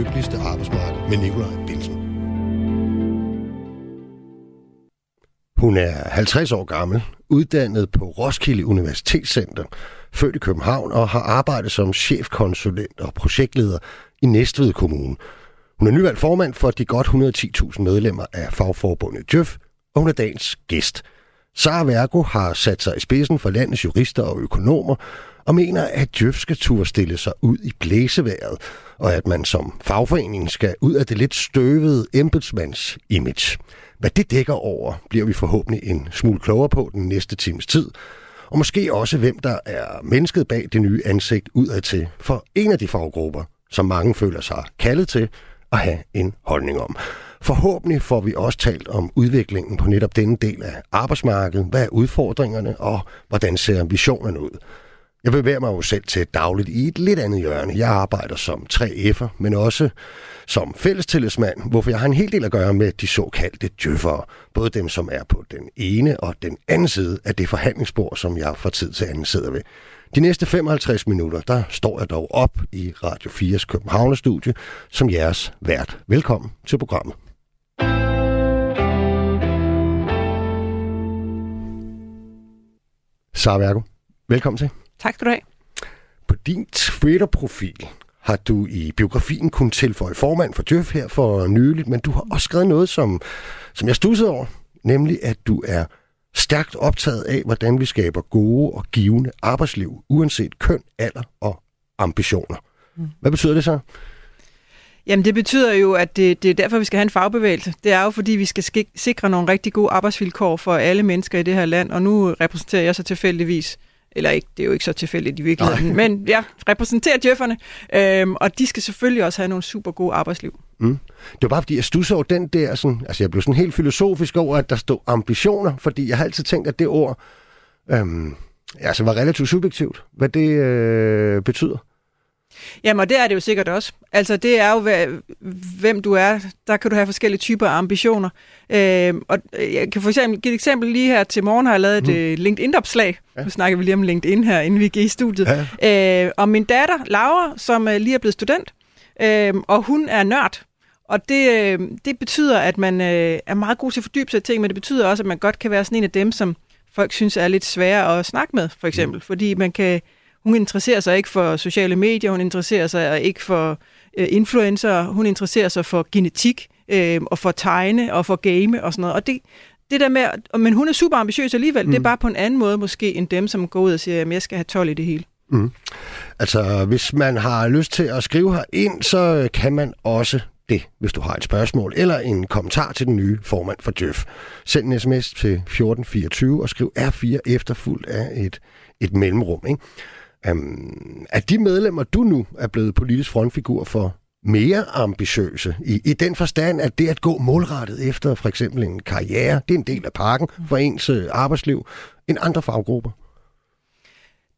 lykkeligste arbejdsmarked med Nikolaj Bilsen. Hun er 50 år gammel, uddannet på Roskilde Universitetscenter, født i København og har arbejdet som chefkonsulent og projektleder i Næstved Kommune. Hun er nyvalgt formand for de godt 110.000 medlemmer af fagforbundet Djøf, og hun er dagens gæst. Sara Vergo har sat sig i spidsen for landets jurister og økonomer, og mener, at Djøf skal turde stille sig ud i blæseværet, og at man som fagforening skal ud af det lidt støvede embedsmands image. Hvad det dækker over, bliver vi forhåbentlig en smule klogere på den næste times tid, og måske også hvem der er mennesket bag det nye ansigt udadtil for en af de faggrupper, som mange føler sig kaldet til at have en holdning om. Forhåbentlig får vi også talt om udviklingen på netop denne del af arbejdsmarkedet. Hvad er udfordringerne, og hvordan ser visionerne ud? Jeg bevæger mig jo selv til dagligt i et lidt andet hjørne. Jeg arbejder som 3F'er, men også som fællestillidsmand, hvorfor jeg har en hel del at gøre med de såkaldte djøffere. Både dem, som er på den ene og den anden side af det forhandlingsbord, som jeg fra tid til anden sidder ved. De næste 55 minutter, der står jeg dog op i Radio 4's Københavnerstudie som jeres vært. Velkommen til programmet. Sara Vergo, velkommen til. Tak skal du have. På din Twitter-profil har du i biografien kun tilføje formand for Djøf her for nyligt, men du har også skrevet noget, som, som jeg stussede over, nemlig at du er stærkt optaget af, hvordan vi skaber gode og givende arbejdsliv, uanset køn, alder og ambitioner. Mm. Hvad betyder det så? Jamen det betyder jo, at det, det er derfor, vi skal have en fagbevægelse. Det er jo, fordi vi skal sikre nogle rigtig gode arbejdsvilkår for alle mennesker i det her land, og nu repræsenterer jeg så tilfældigvis eller ikke, det er jo ikke så tilfældigt i virkeligheden, Nej. men jeg repræsenterer djøfferne, øhm, og de skal selvfølgelig også have nogle super gode arbejdsliv. Mm. Det var bare fordi, jeg stussede over den der, sådan, altså jeg blev sådan helt filosofisk over, at der stod ambitioner, fordi jeg har altid tænkt, at det ord øhm, altså var relativt subjektivt, hvad det øh, betyder. Jamen, og det er det jo sikkert også. Altså, det er jo, hvem du er. Der kan du have forskellige typer af ambitioner. Øh, og jeg kan for eksempel give et eksempel lige her til morgen, har jeg lavet et mm. Øh, LinkedIn-opslag. Ja. Nu snakker vi lige om LinkedIn her, inden vi gik i studiet. Ja. Øh, og min datter, Laura, som øh, lige er blevet student, øh, og hun er nørd. Og det, øh, det betyder, at man øh, er meget god til at fordybe sig i ting, men det betyder også, at man godt kan være sådan en af dem, som folk synes er lidt svære at snakke med, for eksempel. Mm. Fordi man kan hun interesserer sig ikke for sociale medier, hun interesserer sig ikke for øh, influencer, hun interesserer sig for genetik øh, og for tegne og for game og sådan noget. Og det, det der med, men hun er super ambitiøs alligevel, mm. det er mm. bare på en anden måde måske, end dem, som går ud og siger, at jeg skal have 12 i det hele. Mm. Altså, hvis man har lyst til at skrive her ind, så kan man også det, hvis du har et spørgsmål eller en kommentar til den nye formand for Djøf. Send en sms til 1424 og skriv R4 efterfuldt af et, et mellemrum. Ikke? Um, er de medlemmer, du nu er blevet politisk frontfigur for, mere ambitiøse i, i den forstand, at det at gå målrettet efter for eksempel en karriere, det er en del af pakken for ens øh, arbejdsliv, end andre faggrupper?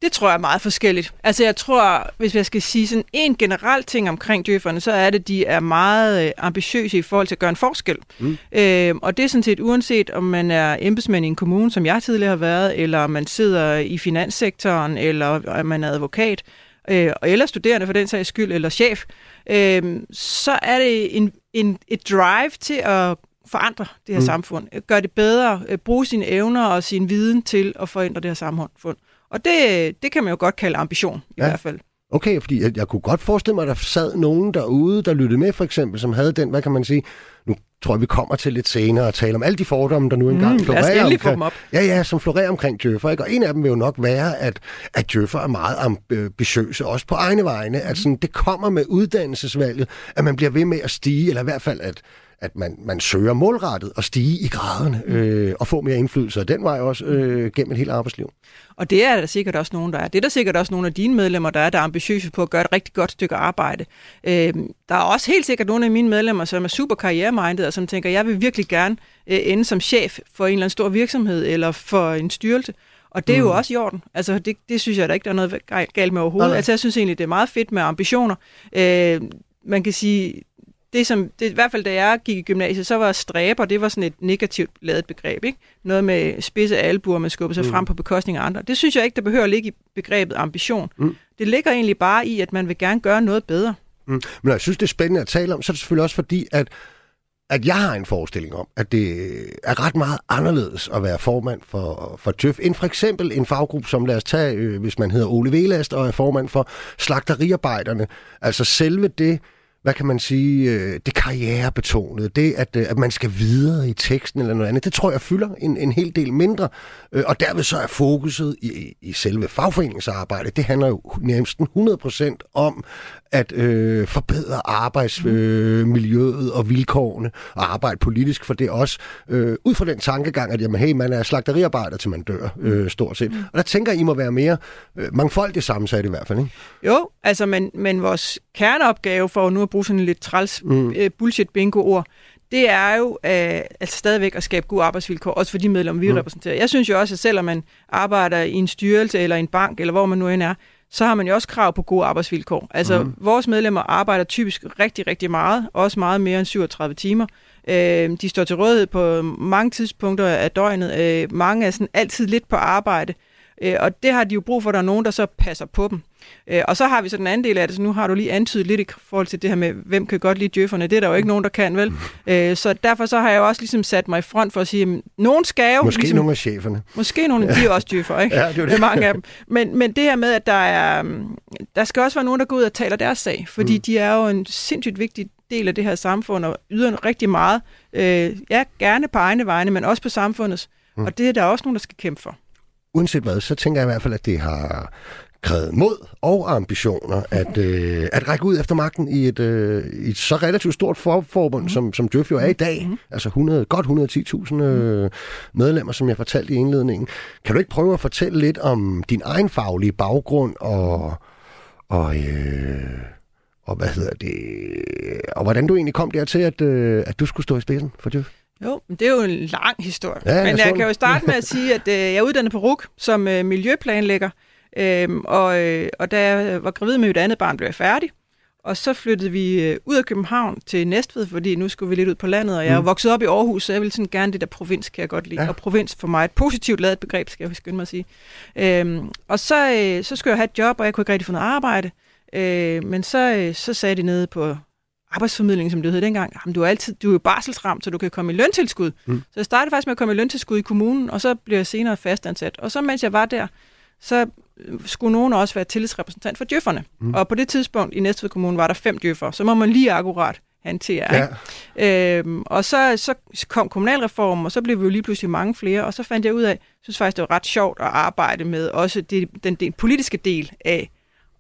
Det tror jeg er meget forskelligt. Altså jeg tror, hvis jeg skal sige sådan en generel ting omkring djøfferne, så er det, at de er meget øh, ambitiøse i forhold til at gøre en forskel. Mm. Øh, og det er sådan set uanset, om man er embedsmand i en kommune, som jeg tidligere har været, eller man sidder i finanssektoren, eller man er advokat, øh, eller studerende for den sags skyld, eller chef, øh, så er det en, en, et drive til at forandre det her mm. samfund, gøre det bedre, øh, bruge sine evner og sin viden til at forændre det her samfund. Og det, det kan man jo godt kalde ambition, i ja. hvert fald. Okay, fordi jeg, jeg kunne godt forestille mig, at der sad nogen derude, der lyttede med for eksempel, som havde den, hvad kan man sige, nu tror jeg, vi kommer til lidt senere og tale om alle de fordomme, der nu engang mm, florerer omkring, op. ja, ja, som florerer omkring Djøffer. Ikke? Og en af dem vil jo nok være, at, at Djøffer er meget ambitiøse, også på egne vegne. Mm. At sådan, det kommer med uddannelsesvalget, at man bliver ved med at stige, eller i hvert fald, at at man, man søger målrettet og stige i graderne mm. øh, og få mere indflydelse af den vej også øh, gennem et helt arbejdsliv. Og det er der sikkert også nogen, der er. Det er der sikkert også nogle af dine medlemmer, der er, der er ambitiøse på at gøre et rigtig godt stykke arbejde. Øh, der er også helt sikkert nogle af mine medlemmer, som er super karriereminded og som tænker, jeg vil virkelig gerne øh, ende som chef for en eller anden stor virksomhed eller for en styrelse. Og det er mm. jo også i orden. Altså, det, det synes jeg da ikke, der er noget galt med overhovedet. Nej. Altså, jeg synes egentlig, det er meget fedt med ambitioner. Øh, man kan sige, det som, det, i hvert fald da jeg gik i gymnasiet, så var stræber, det var sådan et negativt lavet begreb, ikke? Noget med spidse albuer, man skubber sig mm. frem på bekostning af andre. Det synes jeg ikke, der behøver at ligge i begrebet ambition. Mm. Det ligger egentlig bare i, at man vil gerne gøre noget bedre. Mm. Men jeg synes, det er spændende at tale om, så er det selvfølgelig også fordi, at at jeg har en forestilling om, at det er ret meget anderledes at være formand for, for Tøf, end for eksempel en faggruppe, som lad os tage, øh, hvis man hedder Ole Velast og er formand for slagteriarbejderne. Altså selve det, hvad kan man sige, øh, det karrierebetonede, det at, øh, at man skal videre i teksten eller noget andet, det tror jeg fylder en, en hel del mindre. Øh, og derved så er fokuset i, i selve fagforeningsarbejdet, det handler jo næsten 100% om at øh, forbedre arbejdsmiljøet øh, og vilkårene og arbejde politisk for det også. Øh, ud fra den tankegang, at jamen, hey, man er slagteriarbejder til man dør, øh, stort set. Og der tænker I må være mere øh, mangfoldigt sammensat i hvert fald, ikke? Jo, altså, men, men vores kerneopgave, for nu at bruge sådan en lidt træls mm. øh, bullshit-bingo-ord, det er jo øh, altså stadigvæk at skabe gode arbejdsvilkår, også for de medlemmer, vi mm. repræsenterer. Jeg synes jo også, at selvom man arbejder i en styrelse eller en bank, eller hvor man nu end er, så har man jo også krav på gode arbejdsvilkår. Altså, mm. vores medlemmer arbejder typisk rigtig, rigtig meget, også meget mere end 37 timer. Øh, de står til rådighed på mange tidspunkter af døgnet. Øh, mange er sådan altid lidt på arbejde. Øh, og det har de jo brug for, at der er nogen, der så passer på dem. Øh, og så har vi så den anden del af det, så nu har du lige antydet lidt i forhold til det her med, hvem kan godt lide djøfferne. Det er der jo ikke nogen, der kan, vel? Øh, så derfor så har jeg jo også ligesom sat mig i front for at sige, at nogen skal jo... Måske ligesom, nogle af cheferne. Måske nogle, ja. de er også djøffer, ikke? Ja, det er det. mange af dem. Men, men det her med, at der er... Der skal også være nogen, der går ud og taler deres sag, fordi mm. de er jo en sindssygt vigtig del af det her samfund, og yder rigtig meget. Øh, ja, gerne på egne vegne, men også på samfundets. Mm. Og det er der også nogen, der skal kæmpe for uanset hvad, så tænker jeg i hvert fald, at det har krævet mod og ambitioner at, øh, at række ud efter magten i et, øh, et så relativt stort for, forbund, mm. som, som Djøf jo er i dag. Mm. Altså 100, godt 110.000 øh, medlemmer, som jeg fortalte i indledningen. Kan du ikke prøve at fortælle lidt om din egen faglige baggrund og, og, øh, og hvad hedder det, og hvordan du egentlig kom dertil, at, øh, at du skulle stå i spidsen for Djøf? Jo, det er jo en lang historie. Ja, Men jeg kan jo starte med at sige, at øh, jeg er uddannet på RUK som øh, miljøplanlægger. Øhm, og, øh, og da jeg var gravid med mit andet barn, blev jeg færdig. Og så flyttede vi øh, ud af København til Næstved, fordi nu skulle vi lidt ud på landet, og jeg mm. er vokset op i Aarhus, så jeg vil sådan gerne det der provins, kan jeg godt lide. Ja. Og provins for mig er et positivt lavet begreb, skal jeg skynde mig at sige. Øhm, og så, øh, så skulle jeg have et job, og jeg kunne ikke rigtig få noget arbejde. Øh, men så, øh, så sagde de nede på arbejdsformidling, som det hed dengang, jamen, du er altid du er jo barselsramt, så du kan komme i løntilskud. Mm. Så jeg startede faktisk med at komme i løntilskud i kommunen, og så blev jeg senere fastansat. Og så mens jeg var der, så skulle nogen også være tillidsrepræsentant for djøfferne. Mm. Og på det tidspunkt i Næstved Kommune var der fem djøffer, så må man lige akkurat have en TR. Ja. Øhm, og så, så kom kommunalreformen, og så blev vi jo lige pludselig mange flere, og så fandt jeg ud af, synes faktisk, det var ret sjovt at arbejde med også det, den, den politiske del af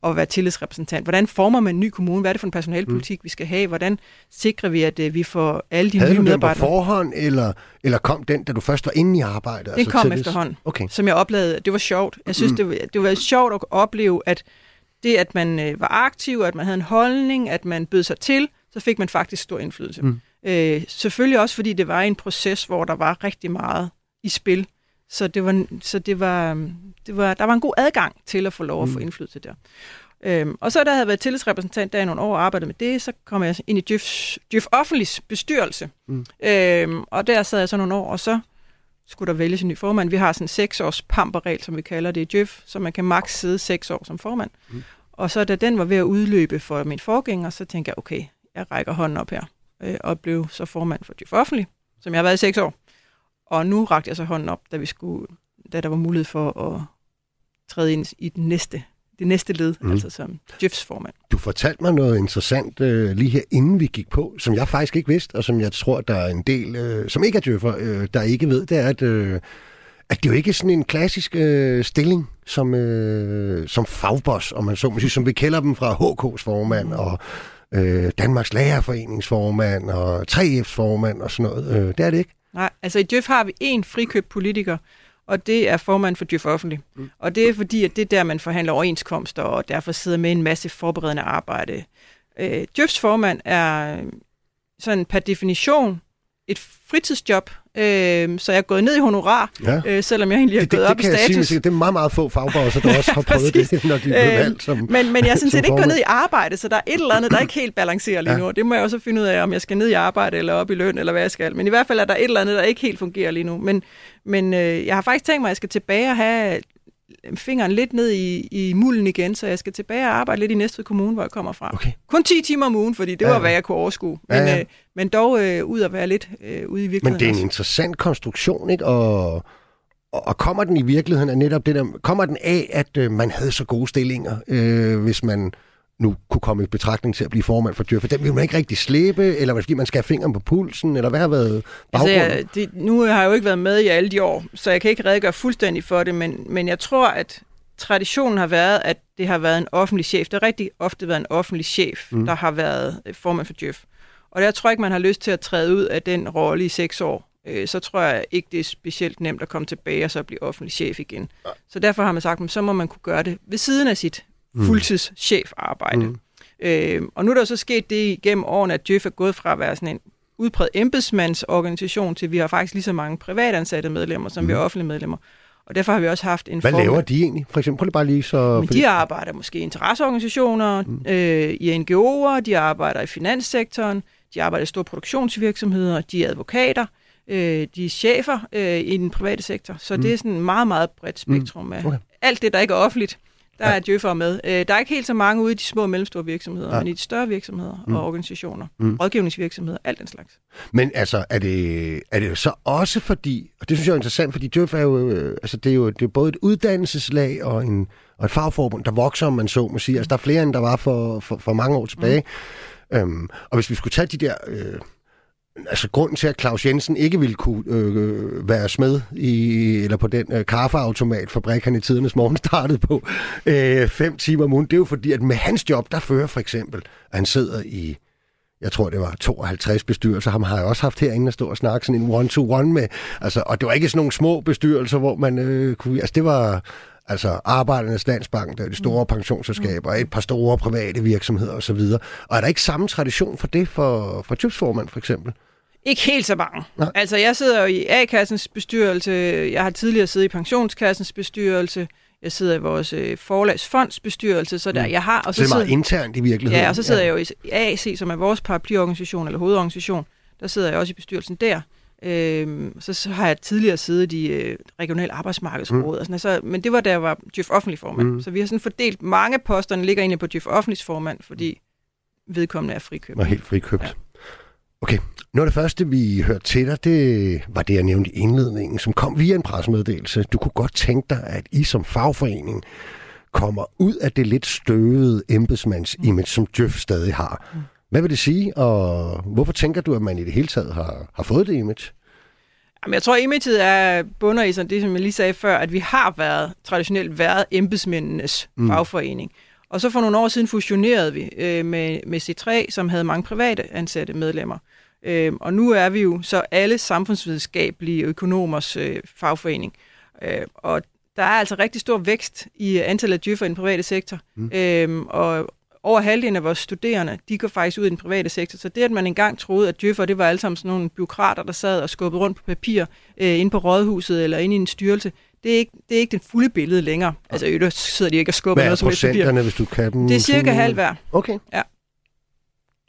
at være tillidsrepræsentant. Hvordan former man en ny kommune? Hvad er det for en personalpolitik, mm. vi skal have? Hvordan sikrer vi, at uh, vi får alle de Havde nye medarbejdere? Havde du den på forhånd, eller, eller kom den, da du først var inde i arbejdet? Den altså kom tillids... efterhånden, okay. som jeg oplevede. Det var sjovt. Jeg synes, mm. det, var, det var sjovt at opleve, at det, at man øh, var aktiv, at man havde en holdning, at man bød sig til, så fik man faktisk stor indflydelse. Mm. Øh, selvfølgelig også, fordi det var en proces, hvor der var rigtig meget i spil. Så det var, så det var, det var, der var en god adgang til at få lov at få mm. indflydelse der. Øhm, og så da jeg havde været tillidsrepræsentant der i nogle år og arbejdet med det, så kom jeg ind i Djøf, Djøf Offentligs bestyrelse. Mm. Øhm, og der sad jeg så nogle år, og så skulle der vælges en ny formand. Vi har sådan en seks års pamperregel, som vi kalder det i Djøf, så man kan maks sidde seks år som formand. Mm. Og så da den var ved at udløbe for min forgænger, så tænkte jeg, okay, jeg rækker hånden op her, øh, og blev så formand for Djøf Offentlig, som jeg har været i seks år. Og nu rakte jeg så hånden op, da, vi skulle, da der var mulighed for at træde ind i den næste, det næste led, mm. altså som Jeffs formand. Du fortalte mig noget interessant uh, lige her, inden vi gik på, som jeg faktisk ikke vidste, og som jeg tror, der er en del, uh, som ikke er Jeffer, uh, der ikke ved, det er, at, uh, at det jo ikke er sådan en klassisk uh, stilling som, uh, som fagboss, om man så må sige, som vi kender dem fra HK's formand mm. og uh, Danmarks Lærerforeningsformand og 3F's formand og sådan noget. Uh, det er det ikke. Nej, altså i Djøf har vi en frikøbt politiker, og det er formand for Djøf Offentlig. Mm. Og det er fordi, at det er der, man forhandler overenskomster, og derfor sidder med en masse forberedende arbejde. Øh, Djøfs formand er sådan per definition et fritidsjob, øh, så jeg er gået ned i honorar, ja. øh, selvom jeg egentlig er det, gået det, op det i status. Sige, det er meget, meget få fagbosser, der også har prøvet det, når de er øh, valgt som Men, men jeg synes ikke gået ned i arbejde, så der er et eller andet, der ikke helt balancerer lige nu. Ja. Det må jeg også finde ud af, om jeg skal ned i arbejde, eller op i løn, eller hvad jeg skal. Men i hvert fald er der et eller andet, der ikke helt fungerer lige nu. Men, men øh, jeg har faktisk tænkt mig, at jeg skal tilbage og have fingeren lidt ned i, i mulden igen, så jeg skal tilbage og arbejde lidt i Næstved Kommune, hvor jeg kommer fra. Okay. Kun 10 timer om ugen, fordi det var, Ja, ja. hvad jeg kunne overskue. Men, Ja, ja. Øh, men dog øh, ud at være lidt øh, ude i virkeligheden. Men det er en også. interessant konstruktion, ikke? Og, og, og kommer den i virkeligheden af netop det der, kommer den af, at øh, man havde så gode stillinger, øh, hvis man nu kunne komme i betragtning til at blive formand for Djøf, for den vil man ikke rigtig slippe, eller fordi man skal have fingeren på pulsen, eller hvad har været Altså, baggrunden? jeg, det, nu har jeg jo ikke været med i alle de år, så jeg kan ikke redegøre fuldstændig for det, men, men jeg tror, at traditionen har været, at det har været en offentlig chef. Det har rigtig ofte været en offentlig chef, Mm. der har været øh, formand for Djøf. Og jeg tror ikke, man har lyst til at træde ud af den rolle i seks år. Øh, Så tror jeg ikke, det er specielt nemt at komme tilbage og så blive offentlig chef igen. Så derfor har man sagt, at så må man kunne gøre det ved siden af sit Mm. fuldtidschefarbejde. Mm. Mm. Øh, og nu er der så sket det igennem årene, at Djøf er gået fra at være sådan en udbredt embedsmandsorganisation til, vi har faktisk lige så mange privatansatte medlemmer, som mm. vi har offentlige medlemmer. Og derfor har vi også haft en Hvad formand- laver de egentlig? For eksempel, prøv lige bare lige så... men de arbejder måske i interesseorganisationer, mm. øh, i NGO'er, de arbejder i finanssektoren, de arbejder i store produktionsvirksomheder, de er advokater, øh, de er chefer øh, i den private sektor. Så mm. det er sådan en meget, meget bredt spektrum af Okay. alt det, der ikke er offentligt. Der Ja. er djøffere med. Øh, der er ikke helt så mange ude i de små og mellemstore virksomheder, Ja. men i de større virksomheder Mm. og organisationer, Mm. mm. rådgivningsvirksomheder, alt den slags. Men altså, er det, er det så også fordi, og det synes jeg er interessant, fordi Djøf er jo, øh, altså det er jo det er både et uddannelseslag og, en, og et fagforbund, der vokser, om man så må sige. Altså der er flere, end der var for, for, for mange år tilbage. Mm. Øhm, og hvis vi skulle tage de der... Øh, altså grunden til, at Claus Jensen ikke ville kunne øh, være smed i, eller på den øh, kaffeautomatfabrik, han i tidernes morgen startede på, øh, fem timer om ugen, det er jo fordi, at med hans job, der fører for eksempel, at han sidder i jeg tror, det var 52 bestyrelser. Ham har jeg også haft herinde at stå og snakke sådan en one-to-one med. Altså, og det var ikke sådan nogle små bestyrelser, hvor man øh, kunne... Altså, det var altså Arbejdernes Landsbank, der er de store pensionsselskaber, et par store private virksomheder osv. Og er der ikke samme tradition for det for, for Tjøbsformand, for eksempel? Ikke helt så mange. Nej. Altså, jeg sidder jo i A-kassens bestyrelse, jeg har tidligere siddet i pensionskassens bestyrelse, jeg sidder i vores øh, forlagsfonds bestyrelse, så der, Mm. jeg har... Og Så det er meget sidder, internt i virkeligheden. ja, og så sidder jeg jo i AC, som er vores paraplyorganisation, eller hovedorganisation, der sidder jeg også i bestyrelsen der. Øhm, så, så har jeg tidligere siddet i øh, regional arbejdsmarkedsråd, mm. og sådan, så, men det var da jeg var Djøf offentlig formand. Mm. Mm. Så vi har sådan fordelt, mange posterne ligger egentlig på Djøf offentlig formand, fordi vedkommende er frikøbt. var helt frikøbt. Ja. Okay, noget af det første, vi hørte til dig, det var det, jeg nævnte i indledningen, som kom via en pressemeddelelse. Du kunne godt tænke dig, at I som fagforening kommer ud af det lidt støvede embedsmands-image, som Djøf stadig har. Hvad vil det sige, og hvorfor tænker du, at man i det hele taget har, har fået det image? Jamen, jeg tror, imaget er bunder i sådan det, som jeg lige sagde før, at vi har været traditionelt været embedsmændenes Mm. fagforening. Og så for nogle år siden fusionerede vi øh, med, med C3, som havde mange private ansatte medlemmer. Øh, og nu er vi jo så alle samfundsvidenskabelige økonomers øh, fagforening. Øh, og der er altså rigtig stor vækst i antallet af djøffer i den private sektor. Mm. Mm. Øh, og over halvdelen af vores studerende, de går faktisk ud i den private sektor. Så det, at man engang troede, at djøffer, det var alle sammen sådan nogle byråkrater, der sad og skubbede rundt på papir øh, inde på rådhuset eller inde i en styrelse, det er ikke, det er ikke det fulde billede længere. Altså, i øvrigt sidder de ikke og skubber Hvad noget som helst papir. hvis du kan dem? Det er cirka halv hver. Okay. Ja.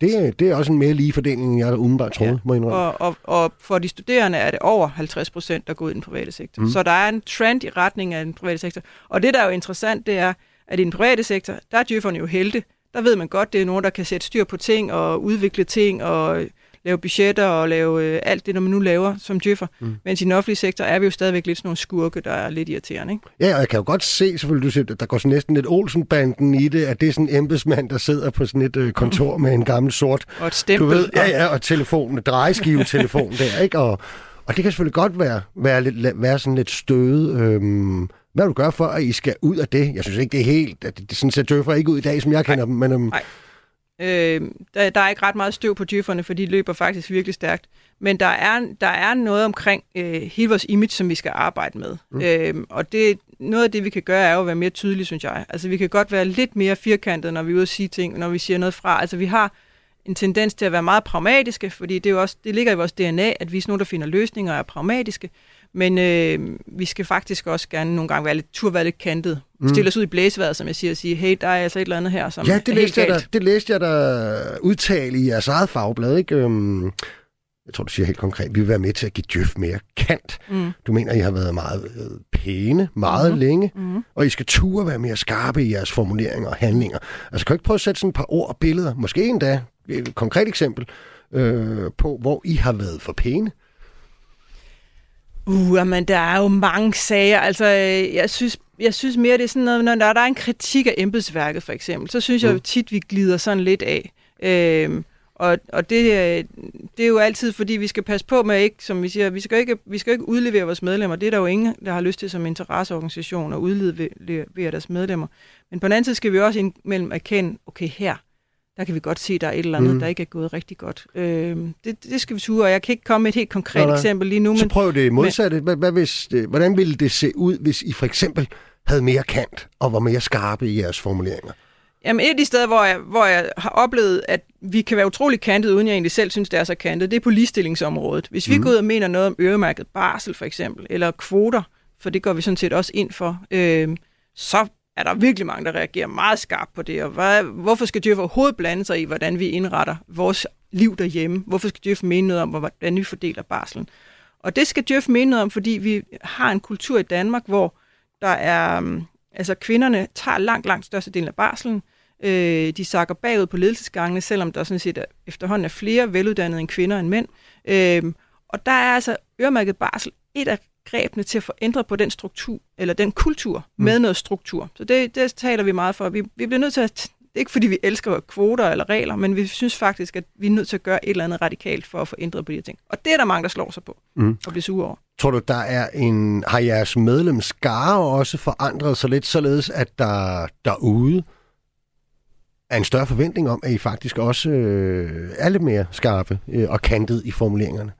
Det, er- det er også en mere lige fordeling, end jeg umiddelbart troede, ja. Må indrømme. Og, og, og for de studerende er det over 50 procent, der går ud i den private sektor. Mm. Så der er en trend i retning af den private sektor. Og det, der er jo interessant, det er, at i den private sektor, der er djøfferne jo helte. Der ved man godt, det er nogen, der kan sætte styr på ting og udvikle ting og lave budgetter og lave øh, alt det, når man nu laver som djøffer. Mm. Mens i den offentlige sektor er vi jo stadigvæk lidt sådan nogle skurke, der er lidt irriterende. Ikke? Ja, og jeg kan jo godt se, selvfølgelig, du siger, at der går sådan næsten lidt Olsenbanden i det, at det er sådan en embedsmand, der sidder på sådan et øh, kontor med en gammel sort, Og et du stempel. ved, ja, og- ja, og telefonen, drejeskivetelefon der, ikke? Og, og det kan selvfølgelig godt være, være, lidt, være sådan lidt støde. Øhm, hvad vil du gøre for, at I skal ud af det? Jeg synes ikke, det er helt, at det, det sådan ser døffer ikke ud i dag, som jeg kender dem, men Nej. Øh, der, der er ikke ret meget støv på djøfferne, for de løber faktisk virkelig stærkt. Men der er, der er noget omkring øh, hele vores image, som vi skal arbejde med. Mm. Øh, og det, noget af det, vi kan gøre, er jo at være mere tydelige, synes jeg. Altså, vi kan godt være lidt mere firkantede, når vi er ude at sige ting, når vi siger noget fra. Altså, vi har en tendens til at være meget pragmatiske, fordi det, er jo også, det ligger i vores DNA, at vi er sådan nogle, der finder løsninger og er pragmatiske. Men øh, vi skal faktisk også gerne nogle gange være lidt, tur være lidt kantet. Mm. Stille os ud i blæsevejret, som jeg siger, og sige, hey, der er altså et eller andet her, som ja, er det helt læste, jeg galt. der, det læste jeg der udtale i jeres eget fagblad, ikke? Øhm, jeg tror, du siger helt konkret, vi vil være med til at give Djøf mere kant. Mm. Du mener, I har været meget øh, pæne meget mm-hmm. længe, mm-hmm. og I skal ture være mere skarpe i jeres formuleringer og handlinger. Altså, kan du ikke prøve at sætte sådan et par ord og billeder, måske endda et konkret eksempel, øh, på, hvor I har været for pæne? Uh, men der er jo mange sager. Altså, jeg synes, jeg synes mere, det er sådan noget, når der er en kritik af embedsværket, for eksempel, så synes mm. jeg jo tit, vi glider sådan lidt af. Øh, og, og det, øh, det er jo altid, fordi vi skal passe på med ikke, som vi siger, vi skal ikke, vi skal ikke udlevere vores medlemmer. Det er der jo ingen, der har lyst til som interesseorganisation at udlevere deres medlemmer. Men på den anden side skal vi også imellem erkende, okay, her, der kan vi godt se, at der er et eller andet, mm. der ikke er gået rigtig godt. Øh, det, det skal vi ture, og jeg kan ikke komme med et helt konkret nej, nej. eksempel lige nu. Men, Så prøv det modsatte. Hvad, hvad hvis, hvordan ville det se ud, hvis I for eksempel havde mere kant og var mere skarpe i jeres formuleringer? Jamen et af de steder, hvor jeg, hvor jeg har oplevet, at vi kan være utrolig kantet, uden jeg egentlig selv synes, det er så kantet, det er på ligestillingsområdet. Hvis vi mm. går ud og mener noget om øremærket barsel for eksempel, eller kvoter, for det går vi sådan set også ind for, øh, så er der virkelig mange, der reagerer meget skarpt på det. Og hvad, hvorfor skal Djøf overhovedet blande sig i, hvordan vi indretter vores liv derhjemme? Hvorfor skal Djøf mene noget om, hvordan vi fordeler barslen? Og det skal Djøf mene noget om, fordi vi har en kultur i Danmark, hvor der er, mm, altså kvinderne tager langt, langt størstedelen af barslen, Øh, de sakker bagud på ledelsesgangene, selvom der sådan set er, efterhånden er flere veluddannede end kvinder end mænd. Øh, og der er altså øremærket barsel et af grebene til at få ændret på den struktur, eller den kultur, mm. med noget struktur. Så det, det taler vi meget for. Vi, vi bliver nødt til at ikke fordi, vi elsker kvoter eller regler, men vi synes faktisk, at vi er nødt til at gøre et eller andet radikalt for at få ændret på de her ting. Og det er der mange, der slår sig på mm. og bliver sure over. Tror du, der er en, har jeres medlemskare også forandret sig lidt, således at der derude er en større forventning om, at I faktisk også øh, er lidt mere skarpe øh, og kantet i formuleringerne?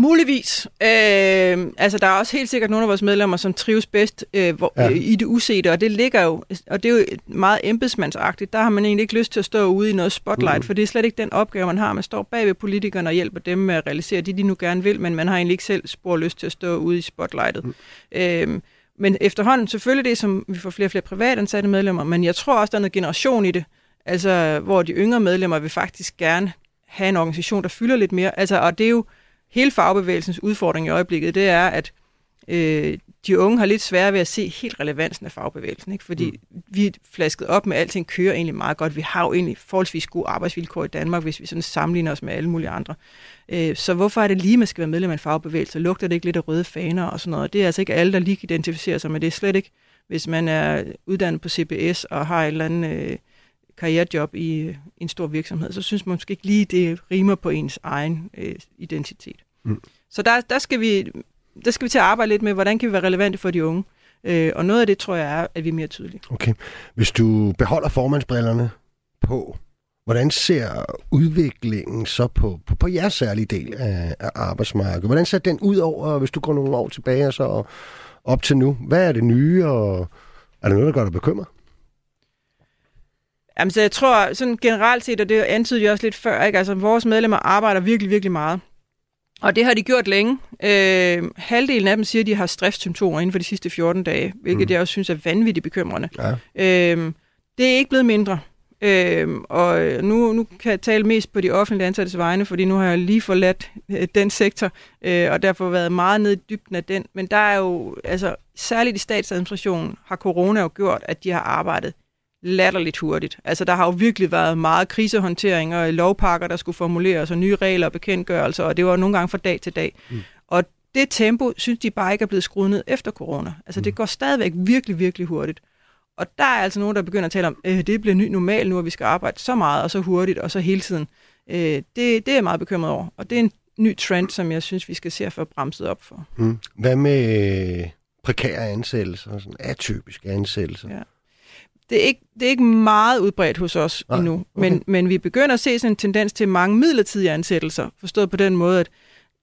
Muligvis. Øh, altså, der er også helt sikkert nogle af vores medlemmer, som trives bedst øh, hvor, ja. øh, i det usete, og det ligger jo, og det er jo meget embedsmandsagtigt. Der har man egentlig ikke lyst til at stå ude i noget spotlight, mm. for det er slet ikke den opgave, man har. Man står bag ved politikerne og hjælper dem med at realisere det, de nu gerne vil, men man har egentlig ikke selv spor lyst til at stå ude i spotlightet. Mm. Øh, men efterhånden, selvfølgelig det, som vi får flere og flere privatansatte medlemmer, men jeg tror også, der er noget generation i det, altså hvor de yngre medlemmer vil faktisk gerne have en organisation, der fylder lidt mere. Altså, og det er jo hele fagbevægelsens udfordring i øjeblikket, det er, at øh, de unge har lidt svært ved at se helt relevansen af fagbevægelsen, ikke? fordi mm. vi er flasket op med, at alting kører egentlig meget godt. Vi har jo egentlig forholdsvis gode arbejdsvilkår i Danmark, hvis vi sådan sammenligner os med alle mulige andre. Øh, så hvorfor er det lige, man skal være medlem af en fagbevægelse? Lugter det ikke lidt af røde faner og sådan noget? Det er altså ikke alle, der lige identificerer sig med det. slet ikke, hvis man er uddannet på CBS og har et eller andet øh, karrierejob i, i en stor virksomhed, så synes man måske ikke lige, det rimer på ens egen øh, identitet. Mm. Så der, der, skal vi, der skal vi til at arbejde lidt med, hvordan kan vi være relevante for de unge. Øh, og noget af det tror jeg er, at vi er mere tydelige. Okay. Hvis du beholder formandsbrillerne på, hvordan ser udviklingen så på, på, på jeres særlige del af, af arbejdsmarkedet? Hvordan ser den ud over, hvis du går nogle år tilbage og så op til nu? Hvad er det nye, og er der noget, der gør dig bekymret? Jamen, så jeg tror sådan generelt set, og det antydede jeg også lidt før, ikke? Altså, vores medlemmer arbejder virkelig, virkelig meget. Og det har de gjort længe. Øh, halvdelen af dem siger, at de har stresssymptomer inden for de sidste 14 dage, hvilket mm. jeg også synes er vanvittigt bekymrende. Ja. Øh, det er ikke blevet mindre. Øh, og nu, nu kan jeg tale mest på de offentlige ansattes vegne, fordi nu har jeg lige forladt øh, den sektor, øh, og derfor været meget nede i dybden af den. Men der er jo, altså særligt i statsadministrationen, har corona jo gjort, at de har arbejdet latterligt hurtigt. Altså, der har jo virkelig været meget krisehåndtering og lovpakker, der skulle formuleres, og nye regler og bekendtgørelser, og det var nogle gange fra dag til dag. Mm. Og det tempo, synes de bare ikke er blevet skruet ned efter corona. Altså, mm. det går stadigvæk virkelig, virkelig hurtigt. Og der er altså nogen, der begynder at tale om, at øh, det bliver ny normal nu, at vi skal arbejde så meget og så hurtigt og så hele tiden. Øh, det, det er jeg meget bekymret over, og det er en ny trend, som jeg synes, vi skal se at få bremset op for. Mm. Hvad med prekære ansættelser, sådan atypiske ansættelser? Ja det er ikke, det er ikke meget udbredt hos os Nej, endnu, okay. men, men vi begynder at se sådan en tendens til mange midlertidige ansættelser, forstået på den måde, at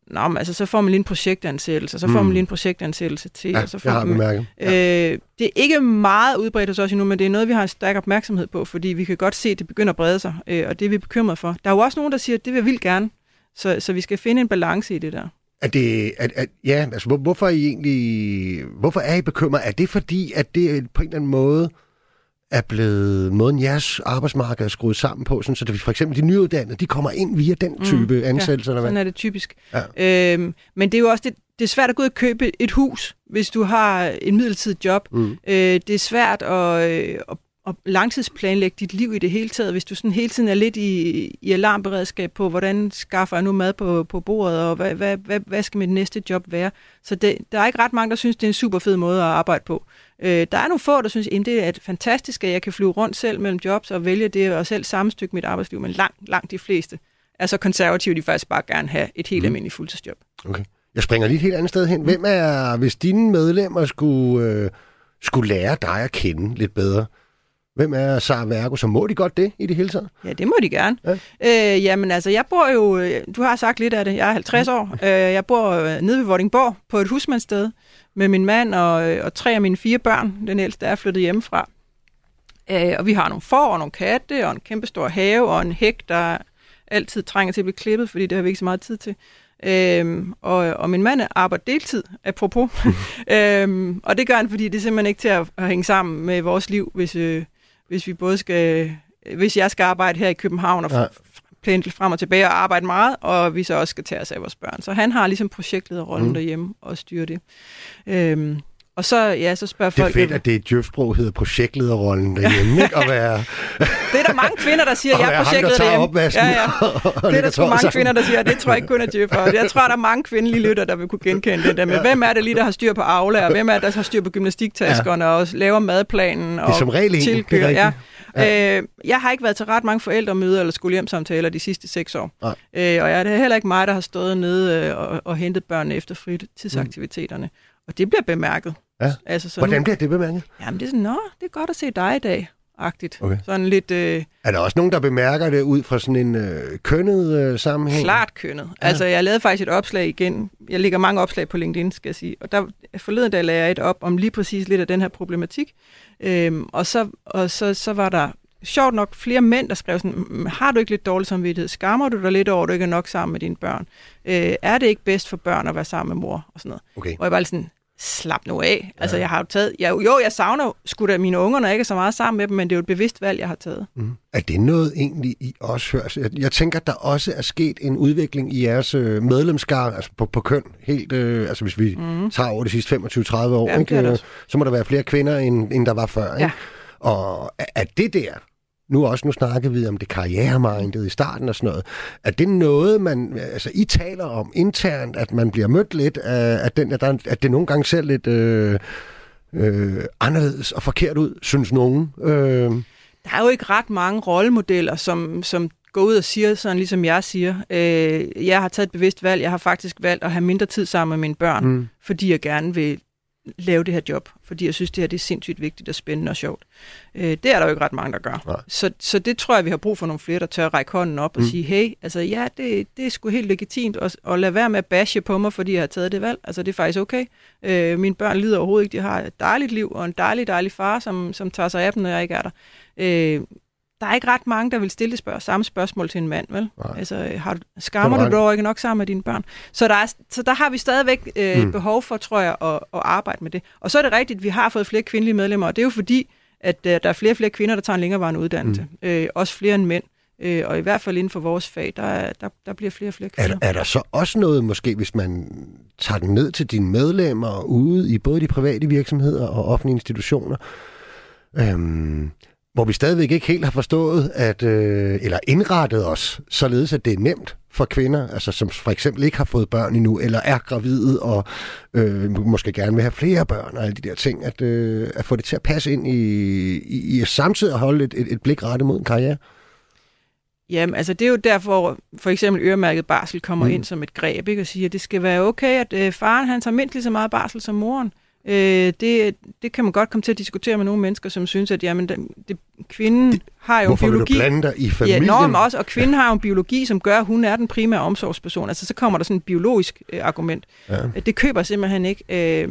Nå, men altså, så får man lige en projektansættelse, så får mm. man lige en projektansættelse til. Ja, og så får jeg har man, ja. øh, det er ikke meget udbredt hos os endnu, men det er noget, vi har en stærk opmærksomhed på, fordi vi kan godt se, at det begynder at brede sig, øh, og det er vi bekymret for. Der er jo også nogen, der siger, at det vil jeg vildt gerne, så, så vi skal finde en balance i det der. Er det, at, at, ja, altså, hvor, hvorfor er I egentlig, hvorfor er I bekymret? Er det fordi, at det på en eller anden måde er blevet måden jeres arbejdsmarked er skruet sammen på, sådan, så det for eksempel de nyuddannede, de kommer ind via den mm, type mm, ansættelser? Ja, sådan er det typisk. Ja. Øhm, men det er jo også det, det er svært at gå ud og købe et hus, hvis du har en midlertidig job. Mm. Øh, det er svært at, øh, at, at langtidsplanlægge dit liv i det hele taget, hvis du sådan hele tiden er lidt i, i alarmberedskab på, hvordan skaffer jeg nu mad på, på bordet, og hvad, hvad, hvad, hvad skal mit næste job være. Så det, der er ikke ret mange, der synes, det er en super fed måde at arbejde på. Øh, der er nogle få, der synes, at det er fantastisk, at jeg kan flyve rundt selv mellem jobs og vælge det, og selv sammenstykke mit arbejdsliv, men langt, langt de fleste er så konservative, de faktisk bare gerne have et helt mm. almindeligt fuldtidsjob. Okay. Jeg springer lige et helt andet sted hen. Hvem er, hvis dine medlemmer skulle, øh, skulle lære dig at kende lidt bedre, Hvem er Sara Vergo, så må de godt det i det hele taget? Ja, det må de gerne. Ja. Øh, jamen altså, jeg bor jo, øh, du har sagt lidt af det, jeg er 50 år. Øh, jeg bor øh, nede ved Vordingborg på et husmandssted med min mand og, øh, og tre af mine fire børn. Den ældste er flyttet hjemmefra. Øh, og vi har nogle får og nogle katte og en kæmpe stor have og en hæk, der altid trænger til at blive klippet, fordi det har vi ikke så meget tid til. Øhm, og, og min mand arbejder deltid, apropos. øhm, og det gør han, fordi det er simpelthen ikke til at, at hænge sammen med vores liv, hvis, øh, hvis vi både skal, hvis jeg skal arbejde her i København og. Pendle frem og tilbage og arbejde meget, og vi så også skal tage os af vores børn. Så han har ligesom projektlederrollen mm. derhjemme og styrer det. Øhm, og så, ja, så spørger folk... Det er fedt, at det er djøfsprog hedder projektlederrollen derhjemme, ikke? At være... det er der mange kvinder, der siger, at jeg er projektleder derhjemme. Ja, ja. Det er der sgu mange kvinder, der siger, det tror jeg ikke kun er djøffer. Jeg tror, der er mange kvindelige lytter, der vil kunne genkende det der med, hvem er det lige, der har styr på Aula, og hvem er det, der har styr på gymnastiktaskerne, ja. og laver madplanen, og det er som regel tilkører. Ja. Ja. Øh, jeg har ikke været til ret mange forældremøder eller skolehjemsamtaler de sidste seks år. Nej. Øh, og jeg, det er heller ikke mig, der har stået nede øh, og, og hentet børnene efter fritidsaktiviteterne. Mm. Og det bliver bemærket. Ja. Altså sådan, Hvordan bliver det bemærket? Jamen det er sådan, nå, det er godt at se dig i dag. Agtigt. Okay. Sådan lidt... Øh, er der også nogen, der bemærker det ud fra sådan en øh, kønnet øh, sammenhæng? Klart kønnet. Ja. Altså, jeg lavede faktisk et opslag igen. Jeg lægger mange opslag på LinkedIn, skal jeg sige. Og der forleden dag lagde jeg et op om lige præcis lidt af den her problematik. Øhm, og så, og så, så var der sjovt nok flere mænd, der skrev sådan, har du ikke lidt dårlig samvittighed? Skammer du dig lidt over, at du ikke er nok sammen med dine børn? Øh, er det ikke bedst for børn at være sammen med mor? Og sådan noget. Okay. Og jeg var sådan, slap nu af. Ja. Altså, jeg har jo taget... Jeg, jo, jeg savner sgu da mine unger, når jeg ikke er så meget sammen med dem, men det er jo et bevidst valg, jeg har taget. Mm. Er det noget egentlig, I også hører? Jeg, jeg tænker, at der også er sket en udvikling i jeres øh, medlemskar, altså på, på køn, helt... Øh, altså, hvis vi mm. tager over de sidste 25-30 år, ja, ikke, øh, så må der være flere kvinder, end, end der var før. Ikke? Ja. Og er det der nu også, nu snakker vi om det karrieremindet i starten og sådan noget. Er det noget, man, altså I taler om internt, at man bliver mødt lidt af, at, den, at, der, at det nogle gange ser lidt øh, øh, anderledes og forkert ud, synes nogen? Øh. Der er jo ikke ret mange rollemodeller, som, som går ud og siger sådan, ligesom jeg siger. Øh, jeg har taget et bevidst valg. Jeg har faktisk valgt at have mindre tid sammen med mine børn, mm. fordi jeg gerne vil lave det her job, fordi jeg synes, det her det er sindssygt vigtigt og spændende og sjovt. Øh, det er der jo ikke ret mange, der gør. Så, så det tror jeg, vi har brug for nogle flere, der tør række hånden op og mm. sige, hey, altså ja, det, det er sgu helt legitimt, og, og lade være med at bashe på mig, fordi jeg har taget det valg. Altså det er faktisk okay. Øh, mine børn lider overhovedet ikke. De har et dejligt liv og en dejlig, dejlig far, som, som tager sig af dem, når jeg ikke er der. Øh, der er ikke ret mange, der vil stille spørg- samme spørgsmål til en mand, vel? Nej. Altså, har du, skammer du dog ikke nok sammen med dine børn? Så der, er, så der har vi stadigvæk øh, mm. behov for, tror jeg, at, at arbejde med det. Og så er det rigtigt, at vi har fået flere kvindelige medlemmer, og det er jo fordi, at øh, der er flere og flere kvinder, der tager en længerevarende uddannelse. Mm. Øh, også flere end mænd. Øh, og i hvert fald inden for vores fag, der, der, der bliver flere og flere kvinder. Er, er der så også noget, måske hvis man tager den ned til dine medlemmer ude i både de private virksomheder og offentlige institutioner, øhm, hvor vi stadigvæk ikke helt har forstået, at, øh, eller indrettet os, således at det er nemt for kvinder, altså som for eksempel ikke har fået børn endnu, eller er gravide, og øh, måske gerne vil have flere børn, og alle de der ting, at, øh, at få det til at passe ind i, i, i samtidig at holde et, et, et blik rettet mod en karriere? Jamen, altså det er jo derfor, for eksempel øremærket barsel kommer mm. ind som et greb, ikke? og siger, at det skal være okay, at øh, faren han tager mindst lige så meget barsel som moren. Øh, det, det kan man godt komme til at diskutere med nogle mennesker, som synes, at jamen, det, det, kvinden det, har jo Hvorfor en biologi... Hvorfor vil du blande dig i familien? Ja, nå, også, og kvinden har jo en biologi, som gør, at hun er den primære omsorgsperson. Altså, så kommer der sådan et biologisk øh, argument. Ja. Det køber simpelthen ikke. Øh,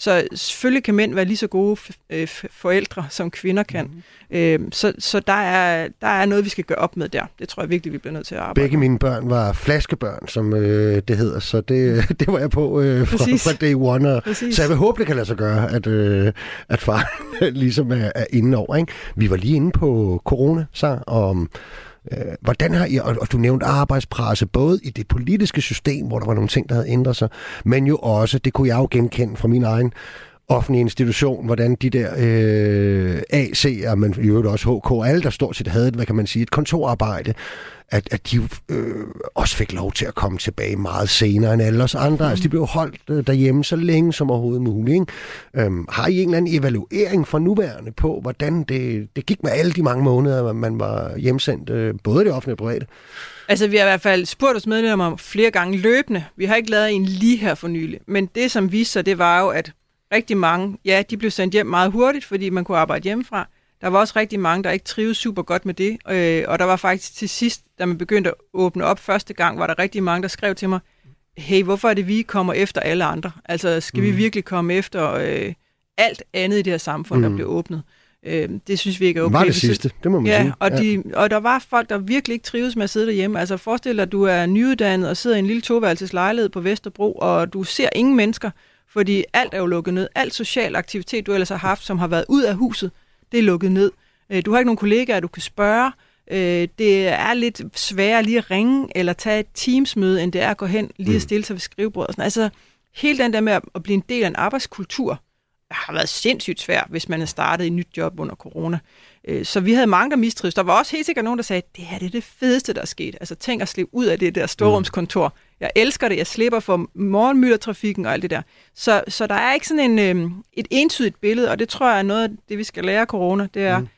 så selvfølgelig kan mænd være lige så gode øh, forældre, som kvinder kan. Mm. Øh, så så der, er, der er noget, vi skal gøre op med der. Det tror jeg virkelig, vi bliver nødt til at arbejde Begge mine børn var flaskebørn, som øh, det hedder, så det, det var jeg på øh, fra, fra day one. Og, så jeg vil håbe, det kan lade sig gøre, at, øh, at far ligesom er, er inde over. Ikke? Vi var lige inde på corona, så, og Øh, hvordan har I, og, og du nævnte arbejdspresse, både i det politiske system, hvor der var nogle ting, der havde ændret sig, men jo også, det kunne jeg jo genkende fra min egen offentlig institution, hvordan de der øh, AC'er, men i øvrigt også HK, alle der stort set havde, hvad kan man sige, et kontorarbejde, at, at de øh, også fik lov til at komme tilbage meget senere end alle os andre. Mm. Altså, de blev holdt øh, derhjemme så længe som overhovedet muligt. Ikke? Øhm, har I en eller anden evaluering fra nuværende på, hvordan det, det gik med alle de mange måneder, man var hjemsendt, øh, både det offentlige og private? Altså, vi har i hvert fald spurgt os medlemmer flere gange løbende. Vi har ikke lavet en lige her for nylig. Men det, som viste sig, det var jo, at rigtig mange, ja, de blev sendt hjem meget hurtigt, fordi man kunne arbejde hjemmefra. Der var også rigtig mange, der ikke trives super godt med det, øh, og der var faktisk til sidst, da man begyndte at åbne op første gang, var der rigtig mange, der skrev til mig, hey, hvorfor er det, vi kommer efter alle andre? Altså, skal mm. vi virkelig komme efter øh, alt andet i det her samfund, mm. der bliver åbnet? Øh, det synes vi ikke er okay. Var det sidste, det må man ja, sige. Og, de, og der var folk, der virkelig ikke trives med at sidde derhjemme. Altså forestil dig, at du er nyuddannet og sidder i en lille toværelseslejlighed på Vesterbro, og du ser ingen mennesker, fordi alt er jo lukket ned. Alt social aktivitet, du ellers har haft, som har været ud af huset, det er lukket ned. Øh, du har ikke nogen kollegaer, du kan spørge. Øh, det er lidt sværere lige at ringe eller tage et teamsmøde, end det er at gå hen lige at mm. stille sig ved skrivebordet. Altså, hele den der med at blive en del af en arbejdskultur, har været sindssygt svært, hvis man er startet i et nyt job under corona. Øh, så vi havde mange, der mistrives. Der var også helt sikkert nogen, der sagde, det her det er det fedeste, der er sket. Altså tænk at slippe ud af det der storrumskontor. Jeg elsker det, jeg slipper for morgenmyldertrafikken og alt det der. Så, så der er ikke sådan en, øh, et entydigt billede, og det tror jeg er noget af det, vi skal lære af corona, det er, mm.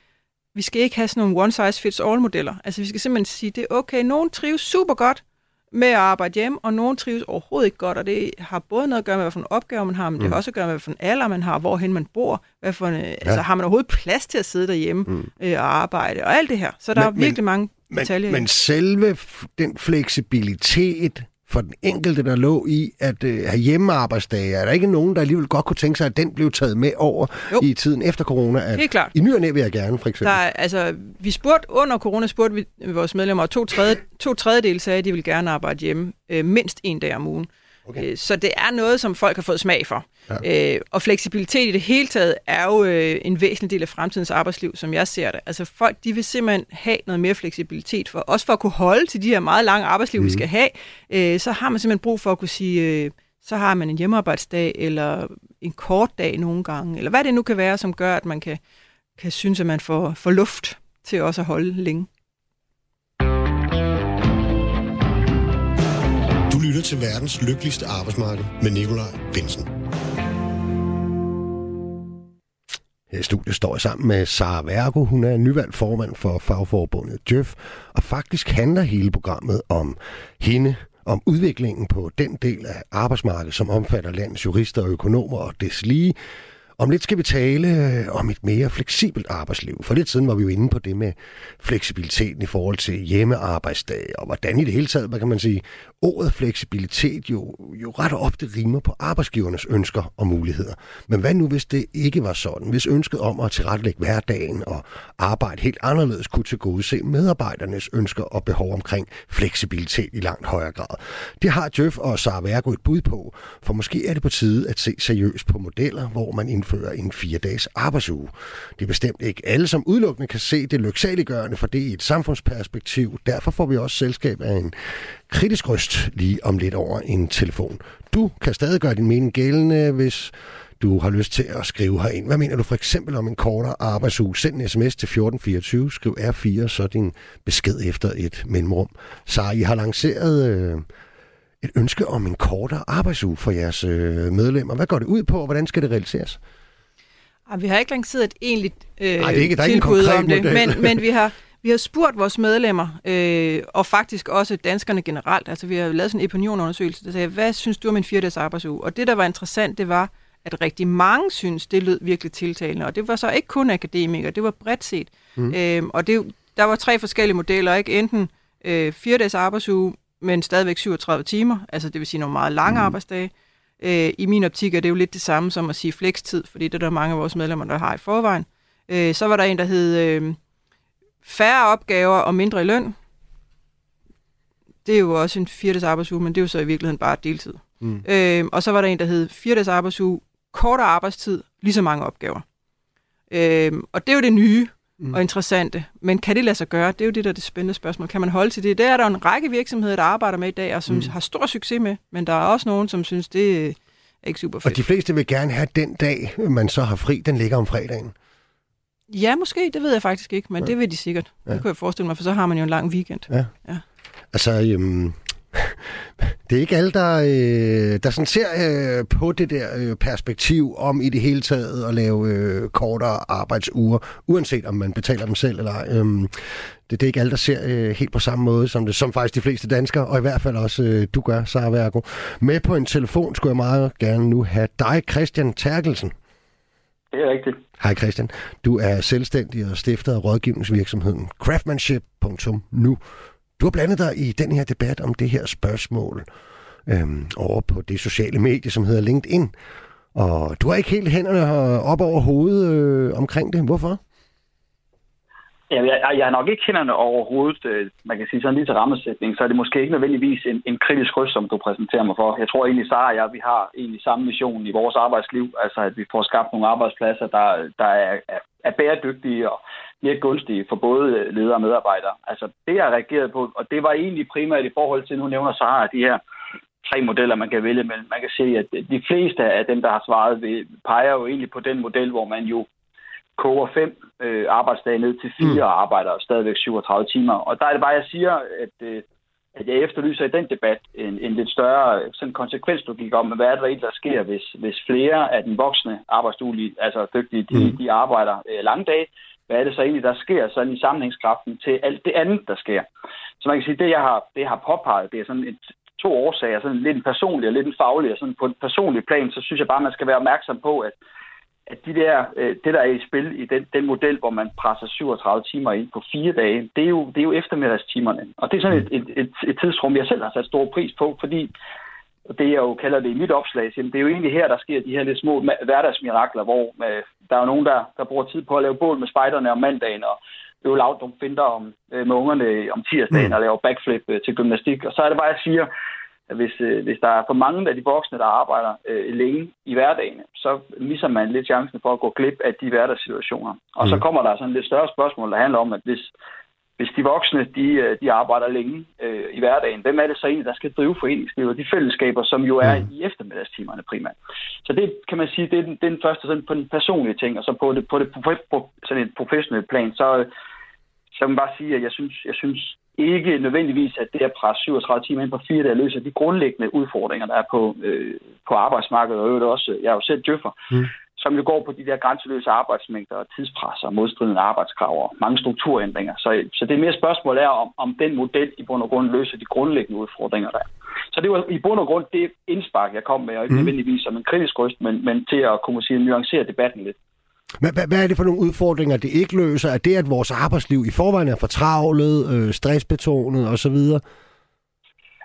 vi skal ikke have sådan nogle one-size-fits-all-modeller. Altså vi skal simpelthen sige, det er okay, nogen trives super godt med at arbejde hjem, og nogen trives overhovedet ikke godt, og det har både noget at gøre med, hvad for en opgave man har, men mm. det har også at gøre med, hvad for en alder man har, hvorhen man bor, hvad for en, ja. altså har man overhovedet plads til at sidde derhjemme mm. øh, og arbejde, og alt det her. Så der men, er virkelig mange detaljer. Men, men selve den fleksibilitet, for den enkelte, der lå i at øh, have hjemmearbejdsdage? Er der ikke nogen, der alligevel godt kunne tænke sig, at den blev taget med over jo. i tiden efter corona? At Helt klart. I ny og næ vil jeg gerne, for eksempel. Der er, altså, vi spurgte under corona, spurgte vi vores medlemmer, og to, tredje, to tredjedel sagde, at de ville gerne arbejde hjemme øh, mindst en dag om ugen. Okay. Øh, så det er noget, som folk har fået smag for. Ja. Øh, og fleksibilitet i det hele taget er jo øh, en væsentlig del af fremtidens arbejdsliv, som jeg ser det. Altså folk, de vil simpelthen have noget mere fleksibilitet, for, også for at kunne holde til de her meget lange arbejdsliv, mm. vi mhm. skal have. Øh, så har man simpelthen brug for at kunne sige, øh, så har man en hjemmearbejdsdag, eller en kort dag nogle gange, eller hvad det nu kan være, som gør, at man kan, kan synes, at man får, får luft til også at holde længe. Lytter til verdens lykkeligste arbejdsmarked med Nikolaj Bensen. Her i studiet står jeg sammen med Sara Vergo. Hun er nyvalgt formand for fagforbundet Djøf, og faktisk handler hele programmet om hende, om udviklingen på den del af arbejdsmarkedet, som omfatter landets jurister og økonomer og deslige, om lidt skal vi tale øh, om et mere fleksibelt arbejdsliv. For lidt siden var vi jo inde på det med fleksibiliteten i forhold til hjemmearbejdsdag, og hvordan i det hele taget, hvad kan man sige, ordet fleksibilitet jo, jo ret ofte rimer på arbejdsgivernes ønsker og muligheder. Men hvad nu, hvis det ikke var sådan? Hvis ønsket om at tilrettelægge hverdagen og arbejde helt anderledes kunne tilgodese medarbejdernes ønsker og behov omkring fleksibilitet i langt højere grad. Det har Jeff og Sara Vergo et bud på, for måske er det på tide at se seriøst på modeller, hvor man indfører en fire-dages arbejdsuge. Det er bestemt ikke alle, som udelukkende kan se det lyksaliggørende for det i et samfundsperspektiv. Derfor får vi også selskab af en kritisk røst lige om lidt over en telefon. Du kan stadig gøre din mening gældende, hvis du har lyst til at skrive herind. Hvad mener du for eksempel om en kortere arbejdsuge? Send en sms til 1424, skriv R4, så din besked efter et mellemrum. Så I har lanceret øh, et ønske om en kortere arbejdsuge for jeres øh, medlemmer. Hvad går det ud på, og hvordan skal det realiseres? Vi har ikke lanceret et egentligt øh, Ej, det er ikke, der er ikke om det, men, men vi har vi har spurgt vores medlemmer, øh, og faktisk også danskerne generelt, altså vi har lavet sådan en opinionundersøgelse, der sagde, hvad synes du om en fire-dages arbejdsuge? Og det, der var interessant, det var, at rigtig mange synes, det lød virkelig tiltalende. Og det var så ikke kun akademikere, det var bredt set. Mm. Øh, og det, der var tre forskellige modeller, ikke? Enten øh, fire-dages arbejdsuge, men stadigvæk 37 timer, altså det vil sige nogle meget lange mm. arbejdsdage. Øh, I min optik er det jo lidt det samme som at sige flekstid, fordi det er der mange af vores medlemmer, der har i forvejen. Øh, så var der en, der hed... Øh, færre opgaver og mindre i løn. Det er jo også en fire arbejdsuge, men det er jo så i virkeligheden bare deltid. Mm. Øh, og så var der en, der hed fire arbejdsuge, kortere arbejdstid, lige så mange opgaver. Øh, og det er jo det nye. mm. og interessante. Men kan det lade sig gøre? Det er jo det, der er det spændende spørgsmål. Kan man holde til det? Der er der en række virksomheder, der arbejder med i dag, og som mm. har stor succes med, men der er også nogen, som synes, det er ikke super fedt. Og de fleste vil gerne have den dag, man så har fri, den ligger om fredagen. Ja, måske. Det ved jeg faktisk ikke, men ja. det vil de sikkert. Ja. Det kunne jeg forestille mig, for så har man jo en lang weekend. Ja. ja. Altså, øhm, det er ikke alle, der, øh, der sådan ser øh, på det der øh, perspektiv om i det hele taget at lave øh, kortere arbejdsuger, uanset om man betaler dem selv eller ej. Øhm, det, det er ikke alle, der ser øh, helt på samme måde som det, som faktisk de fleste danskere, og i hvert fald også øh, du gør, Sara Vergo. Med på en telefon skulle jeg meget gerne nu have dig, Christian Terkelsen. Det er rigtigt. Hej Christian. Du er selvstændig og stifter af rådgivningsvirksomheden craftsmanship.nu. Du har blandet dig i den her debat om det her spørgsmål øhm, over på det sociale medie, som hedder LinkedIn. Og du har ikke helt hænderne op over hovedet øh, omkring det. Hvorfor? Ja, jeg, jeg har nok ikke hænderne overhovedet. Øh, man kan sige sådan lige til rammesætning, så er det måske ikke nødvendigvis en, en kritisk røst, som du præsenterer mig for. Jeg tror egentlig, Sara og jeg, vi har egentlig samme mission i vores arbejdsliv. Altså, at vi får skabt nogle arbejdspladser, der, der er, er, bæredygtige og mere gunstige for både ledere og medarbejdere. Altså det, jeg reageret på, og det var egentlig primært i forhold til, nu nævner Sara, de her tre modeller, man kan vælge men Man kan se, at de fleste af dem, der har svaret, peger jo egentlig på den model, hvor man jo koger fem øh, arbejdsdage ned til fire mm. og arbejder stadigvæk 37 timer. Og der er det bare, jeg siger, at, øh, at jeg efterlyser i den debat en, en lidt større sådan konsekvenslogik om, hvad er det egentlig, der sker, hvis, hvis flere af den voksne arbejdsduelige, altså dygtige, de, mm. de arbejder øh, lange dage, hvad er det så egentlig, der sker sådan i sammenhængskraften til alt det andet, der sker. Så man kan sige, det jeg har, det jeg har påpeget, det er sådan et, to årsager, sådan lidt en personlig og lidt en faglig, og sådan på en personlig plan, så synes jeg bare, man skal være opmærksom på, at, at de der, øh, det, der er i spil i den, den model, hvor man presser 37 timer ind på fire dage, det er jo, det er jo eftermiddagstimerne. Og det er sådan et, et, et, et tidsrum, jeg selv har sat stor pris på, fordi det jeg jo kalder det i mit opslag, det er jo egentlig her, der sker de her lidt små hverdagsmirakler, hvor øh, der er jo nogen, der, der bruger tid på at lave bål med spejderne om mandagen, og øve lavdom finder om, øh, med ungerne om tirsdagen mm. og lave backflip øh, til gymnastik. Og så er det bare, jeg siger, hvis, øh, hvis der er for mange af de voksne, der arbejder øh, længe i hverdagen, så misser man lidt chancen for at gå glip af de hverdagssituationer. Og mm. så kommer der sådan et lidt større spørgsmål, der handler om, at hvis, hvis de voksne de, øh, de arbejder længe øh, i hverdagen, hvem er det så egentlig, der skal drive foreningslivet og de fællesskaber, som jo er mm. i eftermiddagstimerne primært. Så det kan man sige, det er den, det er den første sådan, på den personlige ting, og så på det, på det på, på sådan et professionelt plan, så, så kan man bare sige, at jeg synes, jeg synes ikke nødvendigvis, at det at presse 37 timer ind på fire dage løser de grundlæggende udfordringer, der er på, øh, på arbejdsmarkedet, og øvrigt også, jeg er jo selv djøffer, mm som jo går på de der grænseløse arbejdsmængder og tidspres og modstridende arbejdskrav og mange strukturændringer. Så, så det er mere spørgsmål er, om, om den model i bund og grund løser de grundlæggende udfordringer, der er. Så det var i bund og grund det indspark, jeg kom med, og ikke mm. nødvendigvis som en kritisk røst, men, men til at kunne sige, nuancere debatten lidt. Hvad, hvad er det for nogle udfordringer, det ikke løser? Er det, at vores arbejdsliv i forvejen er for travlet, øh, stressbetonet osv.?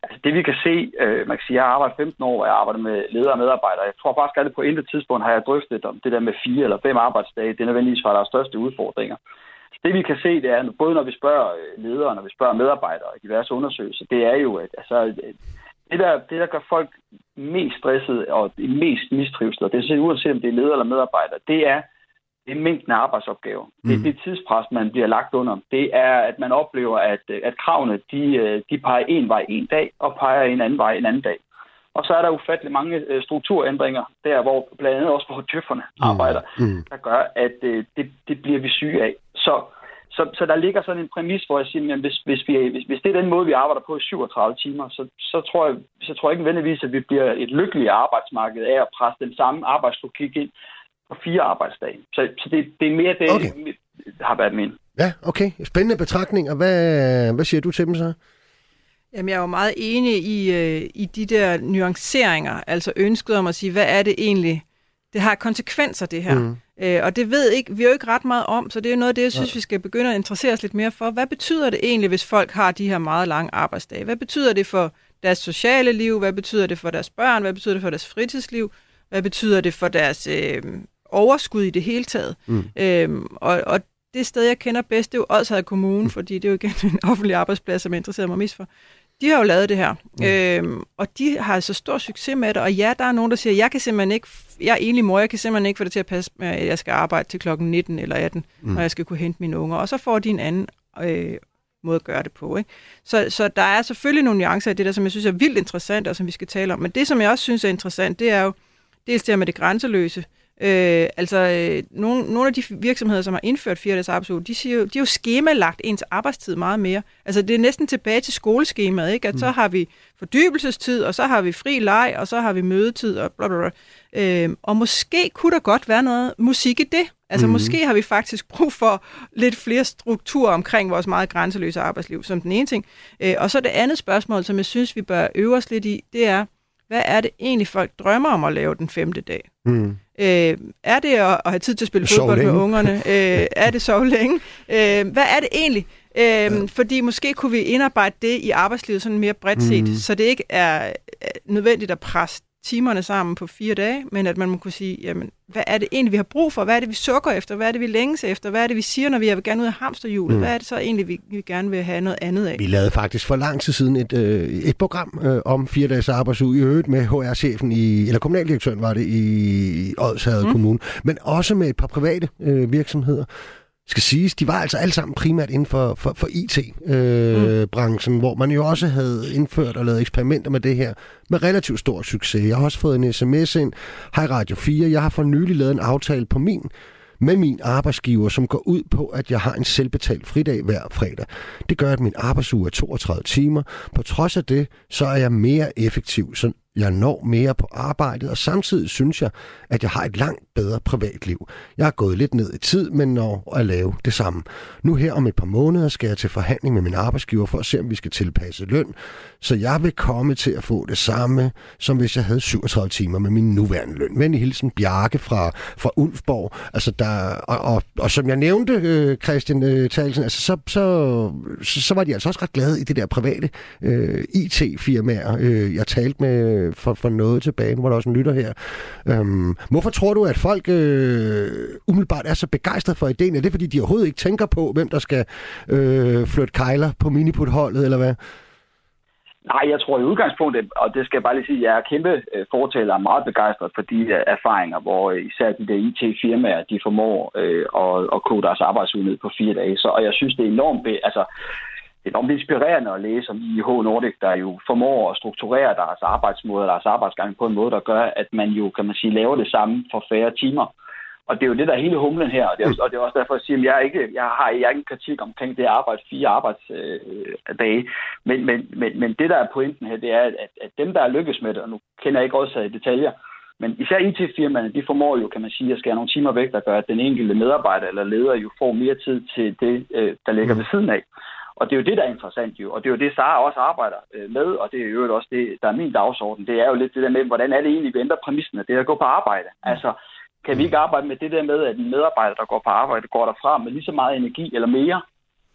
Altså det vi kan se, øh, man kan sige, jeg har arbejdet 15 år, og jeg arbejder med ledere og medarbejdere. Jeg tror faktisk aldrig på intet tidspunkt har jeg drøftet om det der med fire eller fem arbejdsdage. Det er nødvendigvis for, at der er største udfordringer. Det vi kan se, det er, både når vi spørger øh, ledere når vi spørger medarbejdere i diverse undersøgelser, det er jo, at altså, øh, det, der, det, der gør folk mest stresset og mest mistrivsel, og det er uanset om det er ledere eller medarbejdere, det er, det er mængden af arbejdsopgaver. Mm. Det er det tidspres, man bliver lagt under. Det er, at man oplever, at, at kravene de, de peger en vej en dag, og peger en anden vej en anden dag. Og så er der ufattelig mange øh, strukturændringer, der hvor blandt andet også hvor tøfferne mm. arbejder, mm. der gør, at øh, det, det bliver vi syge af. Så, så, så der ligger sådan en præmis, hvor jeg siger, at hvis, hvis, vi, hvis, hvis det er den måde, vi arbejder på i 37 timer, så, så, tror, jeg, så tror jeg ikke nødvendigvis, at vi bliver et lykkeligt arbejdsmarked af at presse den samme arbejdslogik ind på fire arbejdsdage. Så, så det, det er mere det, okay. har været min. Ja, okay. Spændende betragtning. Og hvad, hvad siger du til dem så? Jamen, jeg er jo meget enig i, øh, i de der nuanceringer, altså ønsket om at sige, hvad er det egentlig, det har konsekvenser, det her. Mm. Øh, og det ved ikke, vi er jo ikke ret meget om, så det er jo noget af det, jeg synes, ja. vi skal begynde at interessere os lidt mere for. Hvad betyder det egentlig, hvis folk har de her meget lange arbejdsdage? Hvad betyder det for deres sociale liv? Hvad betyder det for deres børn? Hvad betyder det for deres fritidsliv? Hvad betyder det for deres øh, overskud i det hele taget. Mm. Øhm, og, og det sted, jeg kender bedst, det er jo Odsherred Kommune, mm. fordi det er jo igen en offentlig arbejdsplads, som jeg interesserer mig mest for. de har jo lavet det her, mm. øhm, og de har så stor succes med det, og ja, der er nogen, der siger, jeg kan simpelthen ikke, jeg er egentlig mor, jeg kan simpelthen ikke få det til at passe med, at jeg skal arbejde til klokken 19 eller 18, mm. når jeg skal kunne hente mine unger, og så får de en anden øh, måde at gøre det på. Ikke? Så, så der er selvfølgelig nogle nuancer i det der, som jeg synes er vildt interessant, og som vi skal tale om, men det, som jeg også synes er interessant, det er jo dels det her med det grænseløse, Øh, altså, øh, nogle, nogle af de virksomheder, som har indført fire dages arbejdsuge, de, siger jo, de har jo skemalagt ens arbejdstid meget mere. Altså, det er næsten tilbage til skoleskemaet, ikke? At mm. så har vi fordybelsestid, og så har vi fri leg, og så har vi mødetid, og bla bla bla. Øh, og måske kunne der godt være noget musik i det. Altså, mm. måske har vi faktisk brug for lidt flere strukturer omkring vores meget grænseløse arbejdsliv, som den ene ting. Øh, og så det andet spørgsmål, som jeg synes, vi bør øve os lidt i, det er, hvad er det egentlig, folk drømmer om at lave den femte dag? Mm. Øh, er det at, at have tid til at spille fodbold med ungerne? Øh, er det så længe? Øh, hvad er det egentlig? Øh, ja. Fordi måske kunne vi indarbejde det i arbejdslivet sådan mere bredt set, mm. så det ikke er nødvendigt at presse timerne sammen på fire dage, men at man må kunne sige, jamen, hvad er det egentlig, vi har brug for? Hvad er det, vi sukker efter? Hvad er det, vi længes efter? Hvad er det, vi siger, når vi er gerne ud af hamsterhjulet? Mm. Hvad er det så egentlig, vi, vi gerne vil have noget andet af? Vi lavede faktisk for lang tid siden et, øh, et program øh, om fire dages arbejdsuge i øvrigt med HR-chefen i, eller kommunaldirektøren var det i Odshavet mm. Kommune, men også med et par private øh, virksomheder, skal siges, de var altså alle sammen primært inden for, for, for IT-branchen, øh, mm. hvor man jo også havde indført og lavet eksperimenter med det her med relativt stor succes. Jeg har også fået en sms ind. Hej Radio 4, jeg har for nylig lavet en aftale på min med min arbejdsgiver, som går ud på, at jeg har en selvbetalt fridag hver fredag. Det gør, at min arbejdsuge er 32 timer. På trods af det, så er jeg mere effektiv, så jeg når mere på arbejdet, og samtidig synes jeg, at jeg har et langt bedre privatliv. Jeg har gået lidt ned i tid, men når at lave det samme. Nu her om et par måneder skal jeg til forhandling med min arbejdsgiver for at se, om vi skal tilpasse løn, så jeg vil komme til at få det samme, som hvis jeg havde 37 timer med min nuværende løn. Men i hilsen Bjarke fra, fra Ulfborg, altså der, og, og, og som jeg nævnte, øh, Christian øh, Talsen, altså så, så, så, så var de altså også ret glade i det der private øh, IT-firmaer, øh, jeg talte med Øh, for, for noget tilbage. Nu var der også en lytter her. Øhm, hvorfor tror du, at folk øh, umiddelbart er så begejstrede for ideen? Er det, fordi de overhovedet ikke tænker på, hvem der skal øh, flytte kejler på miniputholdet, eller hvad? Nej, jeg tror i udgangspunktet, og det skal jeg bare lige sige, at jeg er kæmpe øh, fortaler og meget begejstret for de øh, erfaringer, hvor især de der IT-firmaer, de formår øh, at, at kode deres arbejdsud ned på fire dage. Så, og jeg synes, det er enormt, altså enormt inspirerende at læse om IH Nordic, der jo formår at strukturere deres arbejdsmåde, deres arbejdsgang på en måde, der gør, at man jo, kan man sige, laver det samme for færre timer. Og det er jo det, der er hele humlen her, og det er, og det er også derfor, at jeg siger, at jeg, ikke, jeg har jeg ikke en kritik omkring det arbejde, fire arbejdsdage. Øh, men, men, men, men det, der er pointen her, det er, at, at dem, der er lykkes med det, og nu kender jeg ikke også i detaljer, men især IT-firmaerne, de formår jo, kan man sige, at skære nogle timer væk, der gør, at den enkelte medarbejder eller leder jo får mere tid til det, øh, der ligger ved siden af. Og det er jo det, der er interessant jo, og det er jo det, Sara også arbejder øh, med, og det er jo også det, der er min dagsorden. Det er jo lidt det der med, hvordan er det egentlig, vi ændrer præmissen af det at gå på arbejde. Mm. Altså, kan vi ikke arbejde med det der med, at en medarbejder, der går på arbejde, går derfra med lige så meget energi eller mere,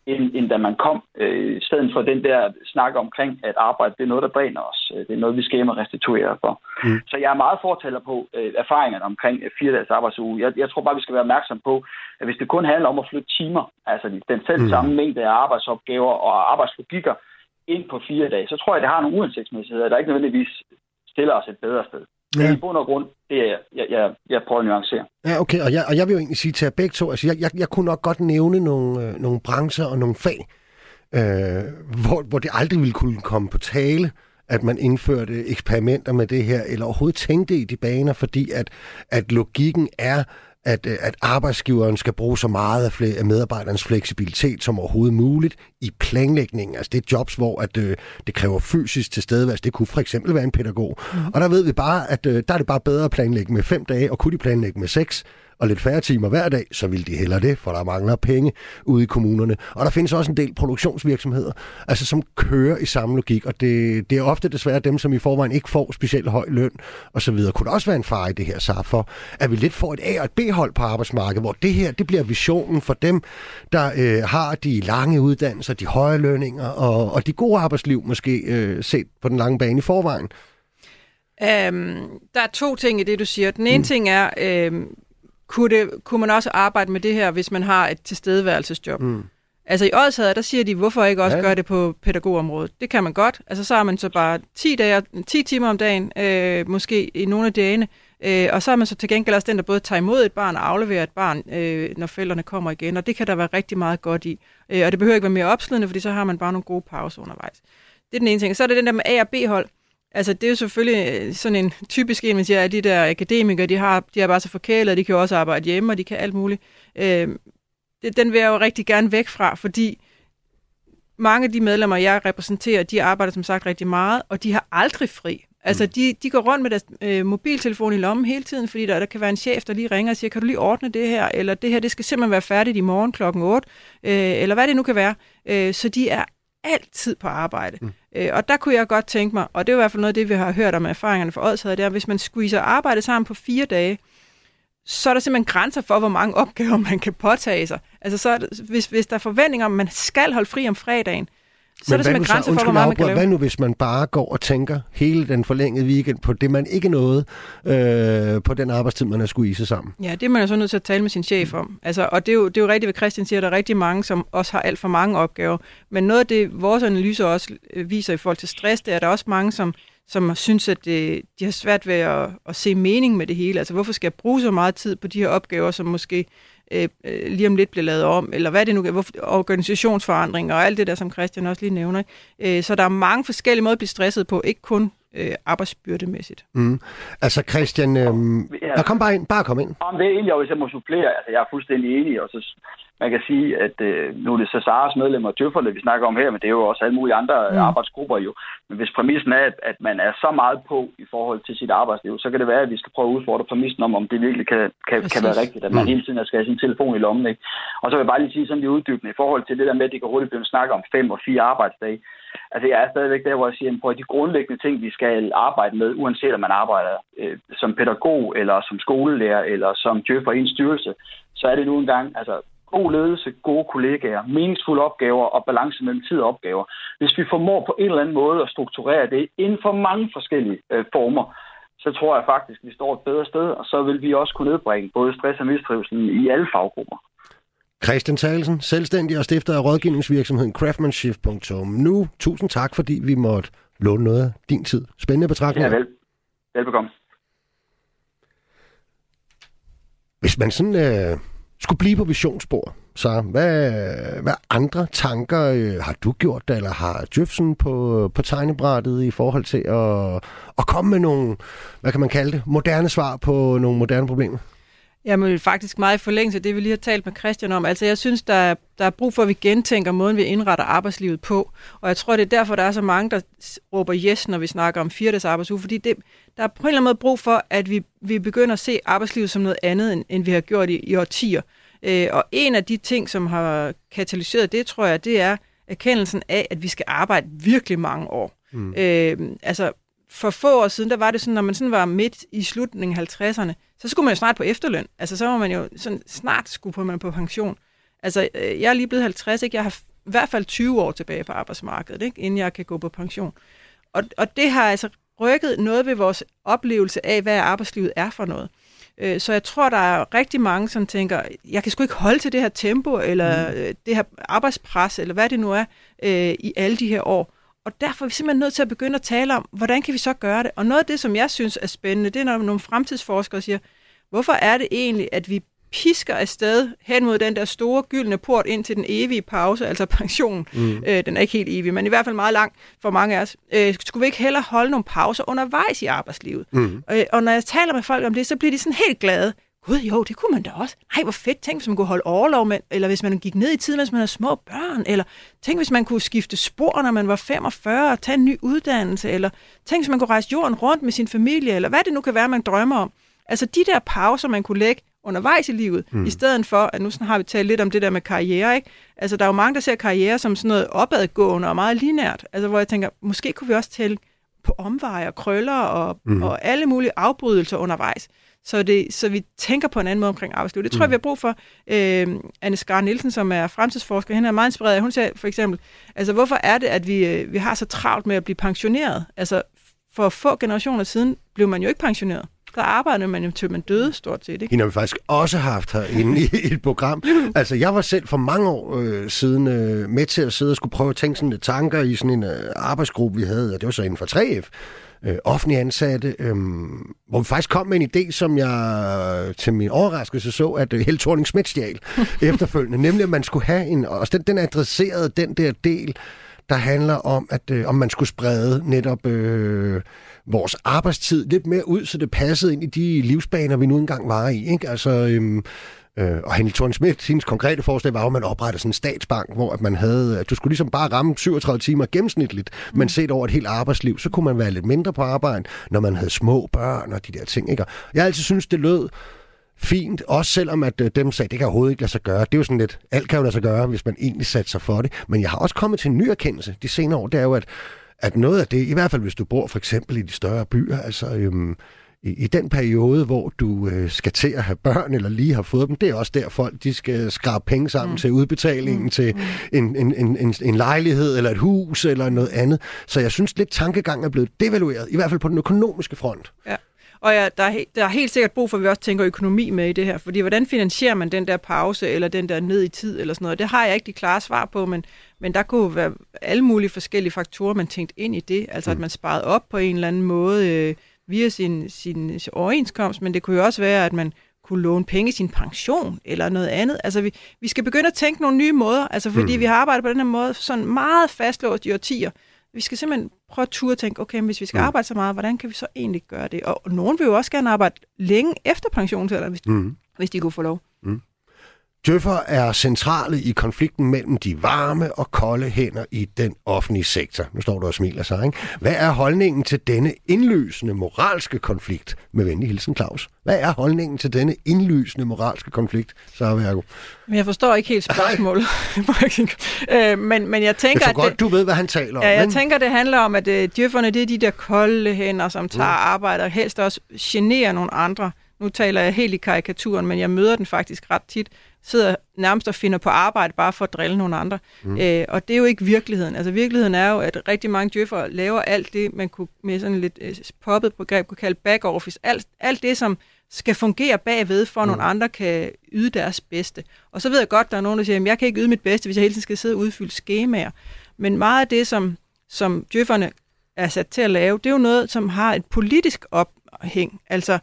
end, end da man kom. Øh, I stedet for den der snak omkring, at arbejde det er noget, der dræner os. Øh, det er noget, vi skal hjem og restituere for. Mm. Så jeg er meget fortæller på øh, erfaringerne omkring øh, fire dages arbejdsuge. Jeg, jeg tror bare, vi skal være opmærksom på, at hvis det kun handler om at flytte timer, altså den selv mm. samme mm. mængde af arbejdsopgaver og arbejdslogikker ind på fire dage, så tror jeg, det har nogle uhensigtsmæssigheder, der ikke nødvendigvis stiller os et bedre sted. Ja. Men i bund og grund, det er jeg, jeg, jeg prøver at nuancere. Ja, okay, og jeg, og jeg vil jo egentlig sige til jer begge to, altså jeg, jeg, jeg kunne nok godt nævne nogle, øh, nogle brancher og nogle fag, øh, hvor, hvor det aldrig ville kunne komme på tale, at man indførte eksperimenter med det her, eller overhovedet tænkte i de baner, fordi at, at logikken er, at, øh, at arbejdsgiveren skal bruge så meget af, af medarbejderens fleksibilitet som overhovedet muligt i planlægningen. Altså det er jobs, hvor at, øh, det kræver fysisk tilstedeværelse. Det kunne for eksempel være en pædagog. Mm. Og der ved vi bare, at øh, der er det bare bedre at planlægge med fem dage, og kunne de planlægge med seks, og lidt færre timer hver dag, så vil de hellere det, for der mangler penge ude i kommunerne. Og der findes også en del produktionsvirksomheder, altså som kører i samme logik, og det, det er ofte desværre dem, som i forvejen ikke får specielt høj løn og så videre. Kunne der også være en far i det her, så for at vi lidt får et A- og et B-hold på arbejdsmarkedet, hvor det her, det bliver visionen for dem, der øh, har de lange uddannelser, de høje lønninger og, og de gode arbejdsliv måske øh, set på den lange bane i forvejen. Um, der er to ting i det, du siger. Den ene mm. ting er, um, kunne, det, kunne man også arbejde med det her, hvis man har et tilstedeværelsesjob? Mm. Altså i Odshavet, der siger de, hvorfor ikke også ja. gøre det på pædagogområdet? Det kan man godt. Altså så har man så bare 10, dage, 10 timer om dagen, øh, måske i nogle af dagene, øh, og så er man så til gengæld også den, der både tager imod et barn og afleverer et barn, øh, når forældrene kommer igen, og det kan der være rigtig meget godt i. Øh, og det behøver ikke være mere opslidende, fordi så har man bare nogle gode pauser undervejs. Det er den ene ting. Så er det den der med A- og B-hold. Altså, det er jo selvfølgelig øh, sådan en typisk en, man siger, at de der akademikere, de, har, de er bare så forkælet, de kan jo også arbejde hjemme, og de kan alt muligt. Øh, den vil jeg jo rigtig gerne væk fra, fordi mange af de medlemmer, jeg repræsenterer, de arbejder som sagt rigtig meget, og de har aldrig fri. Altså, mm. de, de går rundt med deres øh, mobiltelefon i lommen hele tiden, fordi der, der kan være en chef, der lige ringer og siger, kan du lige ordne det her, eller det her, det skal simpelthen være færdigt i morgen klokken 8, øh, eller hvad det nu kan være. Øh, så de er altid på arbejde. Mm. Øh, og der kunne jeg godt tænke mig, og det er i hvert fald noget af det, vi har hørt om erfaringerne for Odshed, det er, hvis man squeezer arbejde sammen på fire dage, så er der simpelthen grænser for, hvor mange opgaver man kan påtage sig. Altså, så det, hvis, hvis der er forventninger om, at man skal holde fri om fredagen, så er der simpelthen grænser for, hvor meget man kan lave. Hvad nu, hvis man bare går og tænker hele den forlængede weekend på det, man ikke nåede øh, på den arbejdstid, man har skulle i sig sammen? Ja, det er man jo så nødt til at tale med sin chef om. Altså, og det er, jo, det er jo rigtigt, hvad Christian siger, der er rigtig mange, som også har alt for mange opgaver. Men noget af det, vores analyser også øh, viser i forhold til stress, det er, at der er også mange, som som synes, at det, de har svært ved at, at se mening med det hele. Altså, hvorfor skal jeg bruge så meget tid på de her opgaver, som måske øh, øh lige om lidt bliver lavet om, eller hvad det nu er, organisationsforandringer og alt det der, som Christian også lige nævner. Øh, så der er mange forskellige måder at blive stresset på, ikke kun øh, arbejdsbyrdemæssigt. Mm. Altså Christian, øh, ja. kom bare ind, bare kom ind. Om det er egentlig, hvis jeg må supplere, altså jeg er fuldstændig enig, og så man kan sige, at øh, nu er det så Saras medlemmer og djøfferne, vi snakker om her, men det er jo også alle mulige andre mm. arbejdsgrupper jo. Men hvis præmissen er, at, at man er så meget på i forhold til sit arbejdsliv, så kan det være, at vi skal prøve at udfordre præmissen om, om det virkelig kan, kan, kan være rigtigt, at man mm. hele tiden skal have sin telefon i lommen. Ikke? Og så vil jeg bare lige sige sådan lidt uddybende i forhold til det der med, at det kan hurtigt blive snakket om fem og fire arbejdsdage. Altså jeg er stadigvæk der, hvor jeg siger, at de grundlæggende ting, vi skal arbejde med, uanset om man arbejder øh, som pædagog, eller som skolelærer, eller som djøffer i en styrelse, så er det nu engang altså, god ledelse, gode kollegaer, meningsfulde opgaver og balance mellem tid og opgaver. Hvis vi formår på en eller anden måde at strukturere det inden for mange forskellige øh, former, så tror jeg faktisk, at vi står et bedre sted, og så vil vi også kunne nedbringe både stress og mistrivsel i alle faggrupper. Christian Thalsen, selvstændig og stifter af rådgivningsvirksomheden Craftsmanship.com. Nu, tusind tak, fordi vi måtte låne noget af din tid. Spændende betragtning. Ja, vel. Velbekomme. Hvis man sådan øh, skulle blive på visionsspor, så hvad, hvad andre tanker øh, har du gjort, eller har Jøfsen på, på tegnebrættet i forhold til at, at komme med nogle, hvad kan man kalde det, moderne svar på nogle moderne problemer? Jamen faktisk meget i forlængelse af det, vi lige har talt med Christian om. Altså jeg synes, der er, der er brug for, at vi gentænker måden, vi indretter arbejdslivet på. Og jeg tror, det er derfor, der er så mange, der råber yes, når vi snakker om fire dages arbejdsuge. Fordi det, der er på en eller anden måde brug for, at vi, vi begynder at se arbejdslivet som noget andet, end, end vi har gjort i, i årtier. Øh, og en af de ting, som har katalyseret det, tror jeg, det er erkendelsen af, at vi skal arbejde virkelig mange år. Mm. Øh, altså for få år siden, der var det sådan, når man sådan var midt i slutningen af 50'erne, så skulle man jo snart på efterløn. Altså, så var man jo sådan, snart skulle på, man på pension. Altså, øh, jeg er lige blevet 50, ikke? Jeg har i hvert fald 20 år tilbage på arbejdsmarkedet, ikke? inden jeg kan gå på pension. Og, og det har altså rykket noget ved vores oplevelse af, hvad arbejdslivet er for noget. Øh, så jeg tror, der er rigtig mange, som tænker, jeg kan sgu ikke holde til det her tempo, eller mm. det her arbejdspres, eller hvad det nu er, i alle de her år. Og derfor er vi simpelthen nødt til at begynde at tale om, hvordan kan vi så gøre det? Og noget af det, som jeg synes er spændende, det er, når nogle fremtidsforskere siger, hvorfor er det egentlig, at vi pisker afsted hen mod den der store gyldne port ind til den evige pause, altså pension. Mm. Øh, den er ikke helt evig, men i hvert fald meget lang for mange af os. Øh, skulle vi ikke hellere holde nogle pauser undervejs i arbejdslivet? Mm. Øh, og når jeg taler med folk om det, så bliver de sådan helt glade. Gud jo, det kunne man da også. Nej, hvor fedt. Tænk, hvis man kunne holde overlov, med, eller hvis man gik ned i tiden, mens man havde små børn, eller tænk, hvis man kunne skifte spor, når man var 45, og tage en ny uddannelse, eller tænk, hvis man kunne rejse jorden rundt med sin familie, eller hvad det nu kan være, man drømmer om. Altså de der pauser, man kunne lægge undervejs i livet, mm. i stedet for, at nu har vi talt lidt om det der med karriere, ikke? Altså der er jo mange, der ser karriere som sådan noget opadgående og meget linært, altså hvor jeg tænker, måske kunne vi også tælle på omveje og krøller og, mm. og alle mulige afbrydelser undervejs så, det, så vi tænker på en anden måde omkring arbejdslivet. Det tror mm. jeg, vi har brug for. Øh, Anne Skar Nielsen, som er fremtidsforsker, hende er meget inspireret. Hun siger for eksempel, altså hvorfor er det, at vi, øh, vi har så travlt med at blive pensioneret? Altså for få generationer siden blev man jo ikke pensioneret der arbejdede man jo til man døde stort set. Ikke? Hende har vi faktisk også haft herinde i et program. Altså, jeg var selv for mange år øh, siden øh, med til at sidde og skulle prøve at tænke sådan lidt tanker i sådan en øh, arbejdsgruppe, vi havde, og det var så inden for 3F, øh, offentlige ansatte, øh, hvor vi faktisk kom med en idé, som jeg øh, til min overraskelse så, at øh, Helle thorning schmidt stjal efterfølgende, nemlig at man skulle have en, og den, den adresserede den der del, der handler om, at øh, om man skulle sprede netop øh, vores arbejdstid lidt mere ud, så det passede ind i de livsbaner, vi nu engang var i. Ikke? Altså, øh, Øh, og Henrik thorning Schmidt, hendes konkrete forslag var jo, at man opretter sådan en statsbank, hvor at man havde, at du skulle ligesom bare ramme 37 timer gennemsnitligt, mm. men set over et helt arbejdsliv, så kunne man være lidt mindre på arbejde, når man havde små børn og de der ting. Ikke? Og jeg har altid synes det lød fint, også selvom at øh, dem sagde, det kan overhovedet ikke lade sig gøre. Det er jo sådan lidt, alt kan jo lade sig gøre, hvis man egentlig satte sig for det. Men jeg har også kommet til en ny erkendelse de senere år, det er jo, at, at noget af det, i hvert fald hvis du bor for eksempel i de større byer, altså øhm, i, i den periode, hvor du øh, skal til at have børn, eller lige har fået dem, det er også der folk, de skal skrabe penge sammen mm. til udbetalingen, mm. til mm. en, en, en, en, en lejlighed, eller et hus, eller noget andet. Så jeg synes lidt, tankegangen er blevet devalueret, i hvert fald på den økonomiske front. Ja. Og ja, der, er, der er helt sikkert brug for, at vi også tænker økonomi med i det her. Fordi hvordan finansierer man den der pause, eller den der ned i tid, eller sådan noget? Det har jeg ikke de klare svar på, men, men der kunne være alle mulige forskellige faktorer, man tænkte ind i det. Altså mm. at man sparede op på en eller anden måde øh, via sin, sin, overenskomst, men det kunne jo også være, at man kunne låne penge i sin pension, eller noget andet. Altså vi, vi skal begynde at tænke nogle nye måder, altså fordi mm. vi har arbejdet på den her måde sådan meget fastlåst i årtier. Vi skal simpelthen prøve at turde tænke, okay, hvis vi skal mm. arbejde så meget, hvordan kan vi så egentlig gøre det? Og, og nogen vil jo også gerne arbejde længe efter pensionsalderen, hvis, mm. hvis de kunne få lov. Mm. Djøffer er centrale i konflikten mellem de varme og kolde hænder i den offentlige sektor. Nu står du og smiler sig, ikke? Hvad er holdningen til denne indlysende moralske konflikt? Med venlig hilsen, Claus. Hvad er holdningen til denne indlysende moralske konflikt, så Værgo? Jeg forstår ikke helt spørgsmålet. øh, men, men jeg tænker, jeg godt, det, du ved, hvad han taler om. Ja, jeg men... tænker, det handler om, at øh, djøfferne, det er de der kolde hænder, som tager mm. arbejde og helst også generer nogle andre. Nu taler jeg helt i karikaturen, men jeg møder den faktisk ret tit sidder nærmest og finder på arbejde bare for at drille nogle andre. Mm. Øh, og det er jo ikke virkeligheden. Altså virkeligheden er jo, at rigtig mange djøffere laver alt det, man kunne med sådan lidt øh, poppet begreb kunne kalde back office. Alt, alt det, som skal fungere bagved, for at mm. nogle andre kan yde deres bedste. Og så ved jeg godt, der er nogen, der siger, at jeg kan ikke yde mit bedste, hvis jeg hele tiden skal sidde og udfylde skemaer. Men meget af det, som, som djøfferne er sat til at lave, det er jo noget, som har et politisk ophæng. Altså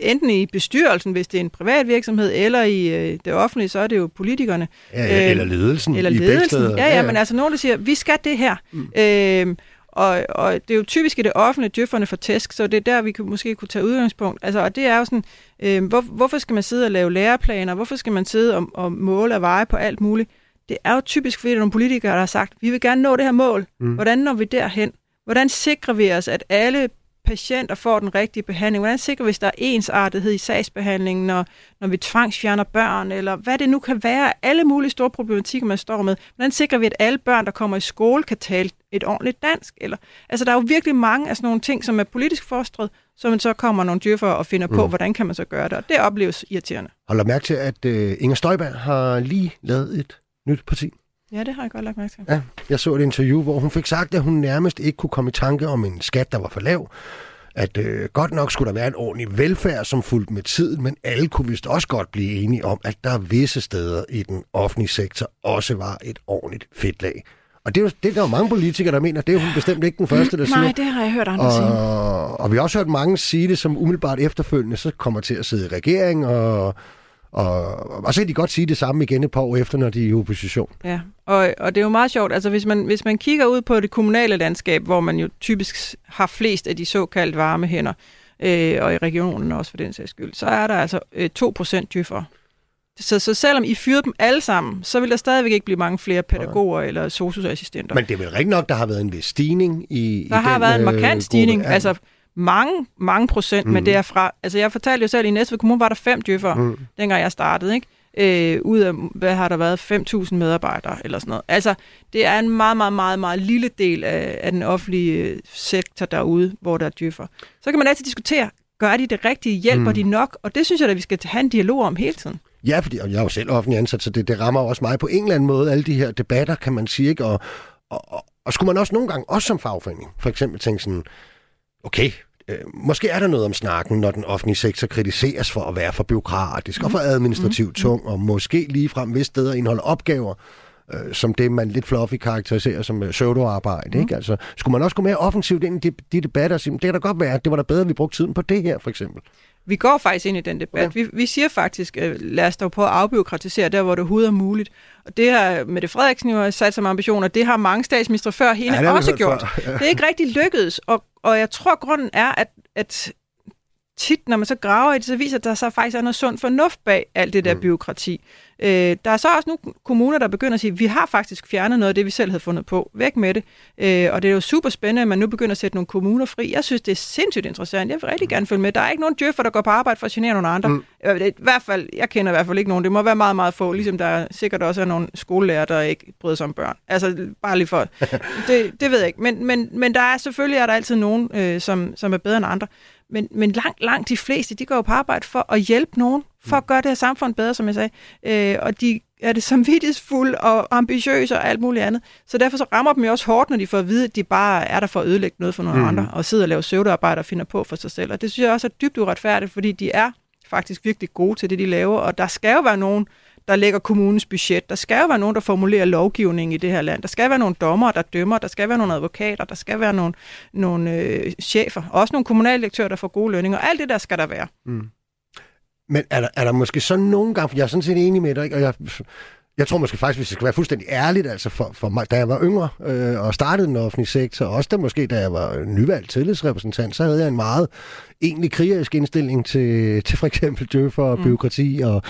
enten i bestyrelsen, hvis det er en privat virksomhed, eller i øh, det offentlige, så er det jo politikerne. Ja, ja, eller ledelsen. Eller ledelsen. Ja, ja, ja, men altså nogen, der siger, vi skal det her. Mm. Øhm, og, og det er jo typisk i det offentlige, djøfferne for tæsk, så det er der, vi kan, måske kunne tage udgangspunkt. Altså, og det er jo sådan, øh, hvor, hvorfor skal man sidde og lave læreplaner? Hvorfor skal man sidde og, og måle og veje på alt muligt? Det er jo typisk, fordi der er nogle politikere, der har sagt, vi vil gerne nå det her mål. Mm. Hvordan når vi derhen? Hvordan sikrer vi os, at alle patienter får den rigtige behandling? Hvordan sikrer vi, hvis der er ensartethed i sagsbehandlingen, når, når vi tvangsfjerner børn, eller hvad det nu kan være, alle mulige store problematikker, man står med. Hvordan sikrer vi, at alle børn, der kommer i skole, kan tale et ordentligt dansk? Eller, altså, der er jo virkelig mange af sådan nogle ting, som er politisk fostret, så man så kommer nogle djøffer og finder på, mm. hvordan kan man så gøre det, og det opleves irriterende. Hold mærke til, at uh, Inger Støjberg har lige lavet et nyt parti. Ja, det har jeg godt lagt mærke til. Ja, jeg så et interview, hvor hun fik sagt, at hun nærmest ikke kunne komme i tanke om en skat, der var for lav. At øh, godt nok skulle der være en ordentlig velfærd, som fulgte med tiden, men alle kunne vist også godt blive enige om, at der visse steder i den offentlige sektor også var et ordentligt fedtlag. Og det er jo det, der er mange politikere, der mener, det er hun bestemt ikke den første, der siger. Nej, det har jeg hørt andre og, sige. Og vi har også hørt mange sige det, som umiddelbart efterfølgende så kommer til at sidde i regering og og, og så kan de godt sige det samme igen et par år efter, når de er i opposition. Ja, og, og det er jo meget sjovt. Altså hvis man, hvis man kigger ud på det kommunale landskab, hvor man jo typisk har flest af de såkaldte varme hænder, øh, og i regionen også for den sags skyld, så er der altså øh, 2% djøffere. Så, så selvom I fyrede dem alle sammen, så vil der stadigvæk ikke blive mange flere pædagoger ja. eller socioassistenter. Men det er vel rigtig nok, der har været en vis stigning i Der i har den, været en markant øh, stigning. Altså, mange, mange procent mm. med det fra. Altså jeg fortalte jo selv, at i Næstved Kommune var der fem djøffere, mm. dengang jeg startede, ikke? Øh, ud af, hvad har der været, 5.000 medarbejdere eller sådan noget. Altså, det er en meget, meget, meget, meget lille del af, af den offentlige øh, sektor derude, hvor der er djøffer. Så kan man altid diskutere, gør de det rigtige, hjælper mm. de nok? Og det synes jeg, at vi skal have en dialog om hele tiden. Ja, fordi jeg er jo selv offentlig ansat, så det, det rammer også mig på en eller anden måde, alle de her debatter, kan man sige, ikke? Og, og, og, og skulle man også nogle gange, også som fagforening, for eksempel tænke sådan, okay, øh, måske er der noget om snakken, når den offentlige sektor kritiseres for at være for byråkratisk mm. og for administrativt mm. tung, og måske lige frem ved steder indeholder opgaver, øh, som det, man lidt fluffy karakteriserer som øh, pseudoarbejde. Mm. Ikke? Altså, skulle man også gå mere offensivt ind i de, de debatter og sige, det kan da godt være, det var da bedre, at vi brugte tiden på det her, for eksempel. Vi går faktisk ind i den debat. Okay. Vi, vi siger faktisk, øh, lad os dog på at afbiokratisere der, hvor det overhovedet er muligt. Og det har Mette Frederiksen jo sat som ambition, og det har mange statsministre før hende ja, også gjort. Ja. Det er ikke rigtig lykkedes, og, og jeg tror, grunden er, at, at tit, når man så graver i det, så viser det, at der så faktisk er noget sund fornuft bag alt det der mm. byråkrati. Øh, der er så også nogle kommuner, der begynder at sige, at vi har faktisk fjernet noget af det, vi selv havde fundet på. Væk med det. Øh, og det er jo super spændende, at man nu begynder at sætte nogle kommuner fri. Jeg synes, det er sindssygt interessant. Jeg vil rigtig gerne følge med. Der er ikke nogen djøffer, der går på arbejde for at genere nogle andre. Mm. I hvert fald, jeg kender i hvert fald ikke nogen. Det må være meget, meget få. Ligesom der sikkert også er nogle skolelærer, der ikke bryder sig om børn. Altså, bare lige for... det, det ved jeg ikke. Men, men, men der er selvfølgelig er der altid nogen, øh, som, som er bedre end andre. Men, men langt, langt de fleste, de går jo på arbejde for at hjælpe nogen, for at gøre det her samfund bedre, som jeg sagde. Øh, og de er det samvittighedsfulde og ambitiøse og alt muligt andet. Så derfor så rammer dem jo også hårdt, når de får at vide, at de bare er der for at ødelægge noget for nogle mm. andre, og sidder og laver søvdearbejde og finder på for sig selv. Og det synes jeg også er dybt uretfærdigt, fordi de er faktisk virkelig gode til det, de laver, og der skal jo være nogen, der lægger kommunens budget. Der skal jo være nogen, der formulerer lovgivning i det her land. Der skal være nogle dommer, der dømmer. Der skal være nogle advokater. Der skal være nogle, nogle øh, chefer. Også nogle kommunaldirektører, der får gode lønninger. Alt det der skal der være. Mm. Men er der, er der måske så nogle gange, for jeg er sådan set enig med dig, ikke? og jeg, jeg tror måske faktisk, hvis jeg skal være fuldstændig ærligt, altså for, for mig, da jeg var yngre øh, og startede den offentlige sektor, også da måske da jeg var nyvalgt tillidsrepræsentant, så havde jeg en meget egentlig krigerisk indstilling til, til for eksempel døffer og mm. byråkrati og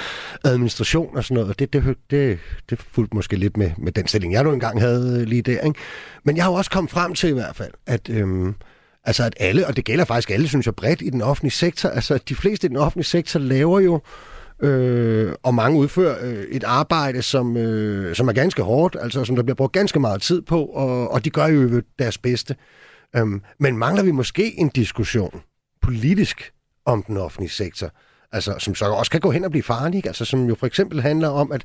administration og sådan noget. Det, det, det, det fulgte måske lidt med, med den stilling, jeg nu engang havde lige der. Ikke? Men jeg har jo også kommet frem til i hvert fald, at... Øh, Altså at alle, og det gælder faktisk alle, synes jeg, bredt i den offentlige sektor, altså at de fleste i den offentlige sektor laver jo, øh, og mange udfører øh, et arbejde, som, øh, som er ganske hårdt, altså som der bliver brugt ganske meget tid på, og, og de gør jo deres bedste. Øhm, men mangler vi måske en diskussion politisk om den offentlige sektor, altså som så også kan gå hen og blive farlig, altså som jo for eksempel handler om, at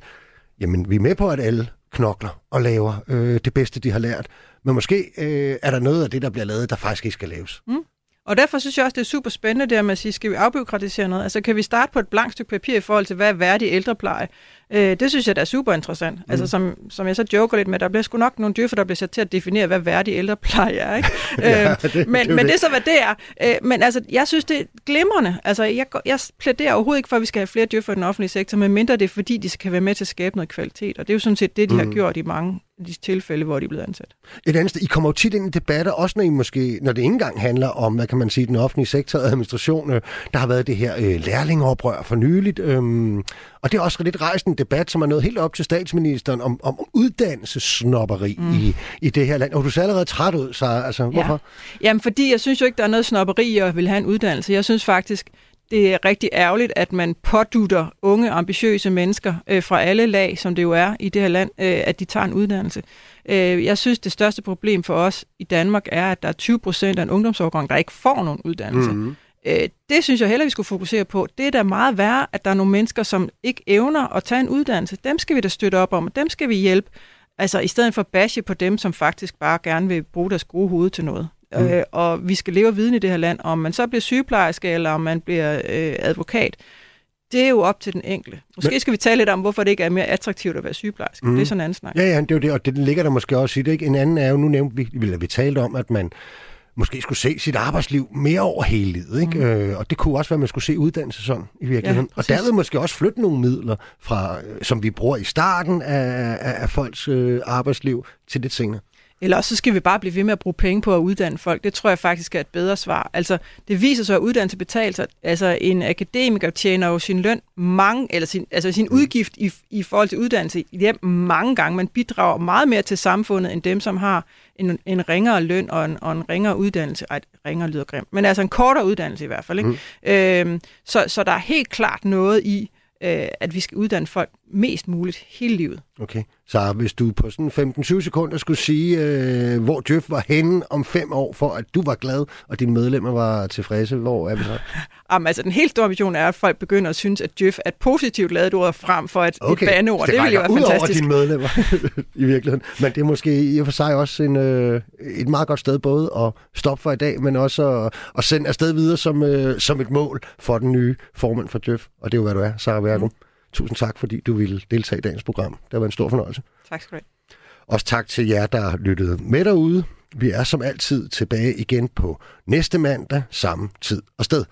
jamen, vi er med på, at alle knokler og laver øh, det bedste, de har lært. Men måske øh, er der noget af det, der bliver lavet, der faktisk ikke skal laves. Mm. Og derfor synes jeg også, det er super spændende der med at sige, skal vi afbyråkratisere noget? Altså kan vi starte på et blankt stykke papir i forhold til, hvad er værdig ældrepleje? Øh, det synes jeg, der er super interessant. Altså, mm. Altså som, som jeg så joker lidt med, der bliver sgu nok nogle dyr, for der bliver sat til at definere, hvad værdig ældrepleje er. Ikke? ja, øh, det, men det, men det. er så, hvad det er. Øh, men altså, jeg synes, det er glimrende. Altså, jeg, jeg plæderer overhovedet ikke for, at vi skal have flere dyr for den offentlige sektor, men mindre det er, fordi de skal være med til at skabe noget kvalitet. Og det er jo sådan set det, de mm. har gjort i mange de tilfælde, hvor de er blevet ansat. Et andet sted, I kommer jo tit ind i debatter, også når, I måske, når det ikke engang handler om, hvad kan man sige, den offentlige sektor og administration. Der har været det her øh, lærlingoprør for nyligt, øhm, og det er også lidt rejst en debat, som er nået helt op til statsministeren om, om uddannelsesnopperi mm. i, i det her land. Og du ser allerede træt ud, så altså, ja. hvorfor? Jamen, fordi jeg synes jo ikke, der er noget snopperi i at vil have en uddannelse. Jeg synes faktisk, det er rigtig ærgerligt, at man pådutter unge, ambitiøse mennesker øh, fra alle lag, som det jo er i det her land, øh, at de tager en uddannelse. Øh, jeg synes, det største problem for os i Danmark er, at der er 20 procent af en ungdomsårgang, der ikke får nogen uddannelse. Mm-hmm. Øh, det synes jeg heller, vi skulle fokusere på. Det er da meget værre, at der er nogle mennesker, som ikke evner at tage en uddannelse. Dem skal vi da støtte op om, og dem skal vi hjælpe. Altså i stedet for at bashe på dem, som faktisk bare gerne vil bruge deres gode hoved til noget. Mm. Øh, og vi skal leve viden i det her land. Om man så bliver sygeplejerske, eller om man bliver øh, advokat, det er jo op til den enkelte. Måske Men, skal vi tale lidt om, hvorfor det ikke er mere attraktivt at være sygeplejerske. Mm. Det er sådan en anden snak. Ja, ja, det er jo det, og det ligger der måske også i det. Ikke? En anden er jo, nu nævnte vi, vi, vi talte om, at man måske skulle se sit arbejdsliv mere over hele livet. Ikke? Mm. Øh, og det kunne også være, at man skulle se uddannelse sådan i virkeligheden. Ja, og derved måske også flytte nogle midler, fra, øh, som vi bruger i starten af, af, af folks øh, arbejdsliv, til det senere. Eller så skal vi bare blive ved med at bruge penge på at uddanne folk. Det tror jeg faktisk er et bedre svar. Altså, det viser sig, at uddannelse betaler sig. Altså, en akademiker tjener jo sin løn mange, eller sin, altså sin mm. udgift i, i forhold til uddannelse hjem mange gange. Man bidrager meget mere til samfundet, end dem, som har en, en ringere løn og en, og en ringere uddannelse. Ej, ringere lyder grimt, men altså en kortere uddannelse i hvert fald. Ikke? Mm. Øhm, så, så der er helt klart noget i, øh, at vi skal uddanne folk mest muligt hele livet. Okay. Så hvis du på sådan 15-20 sekunder skulle sige, øh, hvor Djøf var henne om fem år, for at du var glad, og dine medlemmer var tilfredse, hvor er vi så? Jamen, altså, den helt store vision er, at folk begynder at synes, at Djøf er et positivt lavet ord frem for et, okay. et bandeord. Det, det vil jo være fantastisk. over dine medlemmer i virkeligheden. Men det er måske i og for sig også en, øh, et meget godt sted både at stoppe for i dag, men også at, at sende afsted videre som, øh, som et mål for den nye formand for Djøf. Og det er jo, hvad du er, Sarah Vergo. Mm. Tusind tak, fordi du ville deltage i dagens program. Det været en stor fornøjelse. Tak skal du have. Også tak til jer, der lyttet med derude. Vi er som altid tilbage igen på næste mandag, samme tid og sted.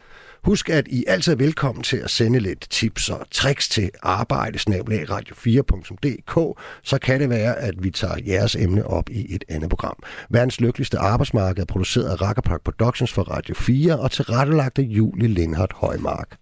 Husk, at I altid er velkommen til at sende lidt tips og tricks til arbejde-radio4.dk, så kan det være, at vi tager jeres emne op i et andet program. Verdens lykkeligste arbejdsmarked er produceret af Rackerpark Productions for Radio 4 og tilrettelagt af Julie Lindhardt Højmark.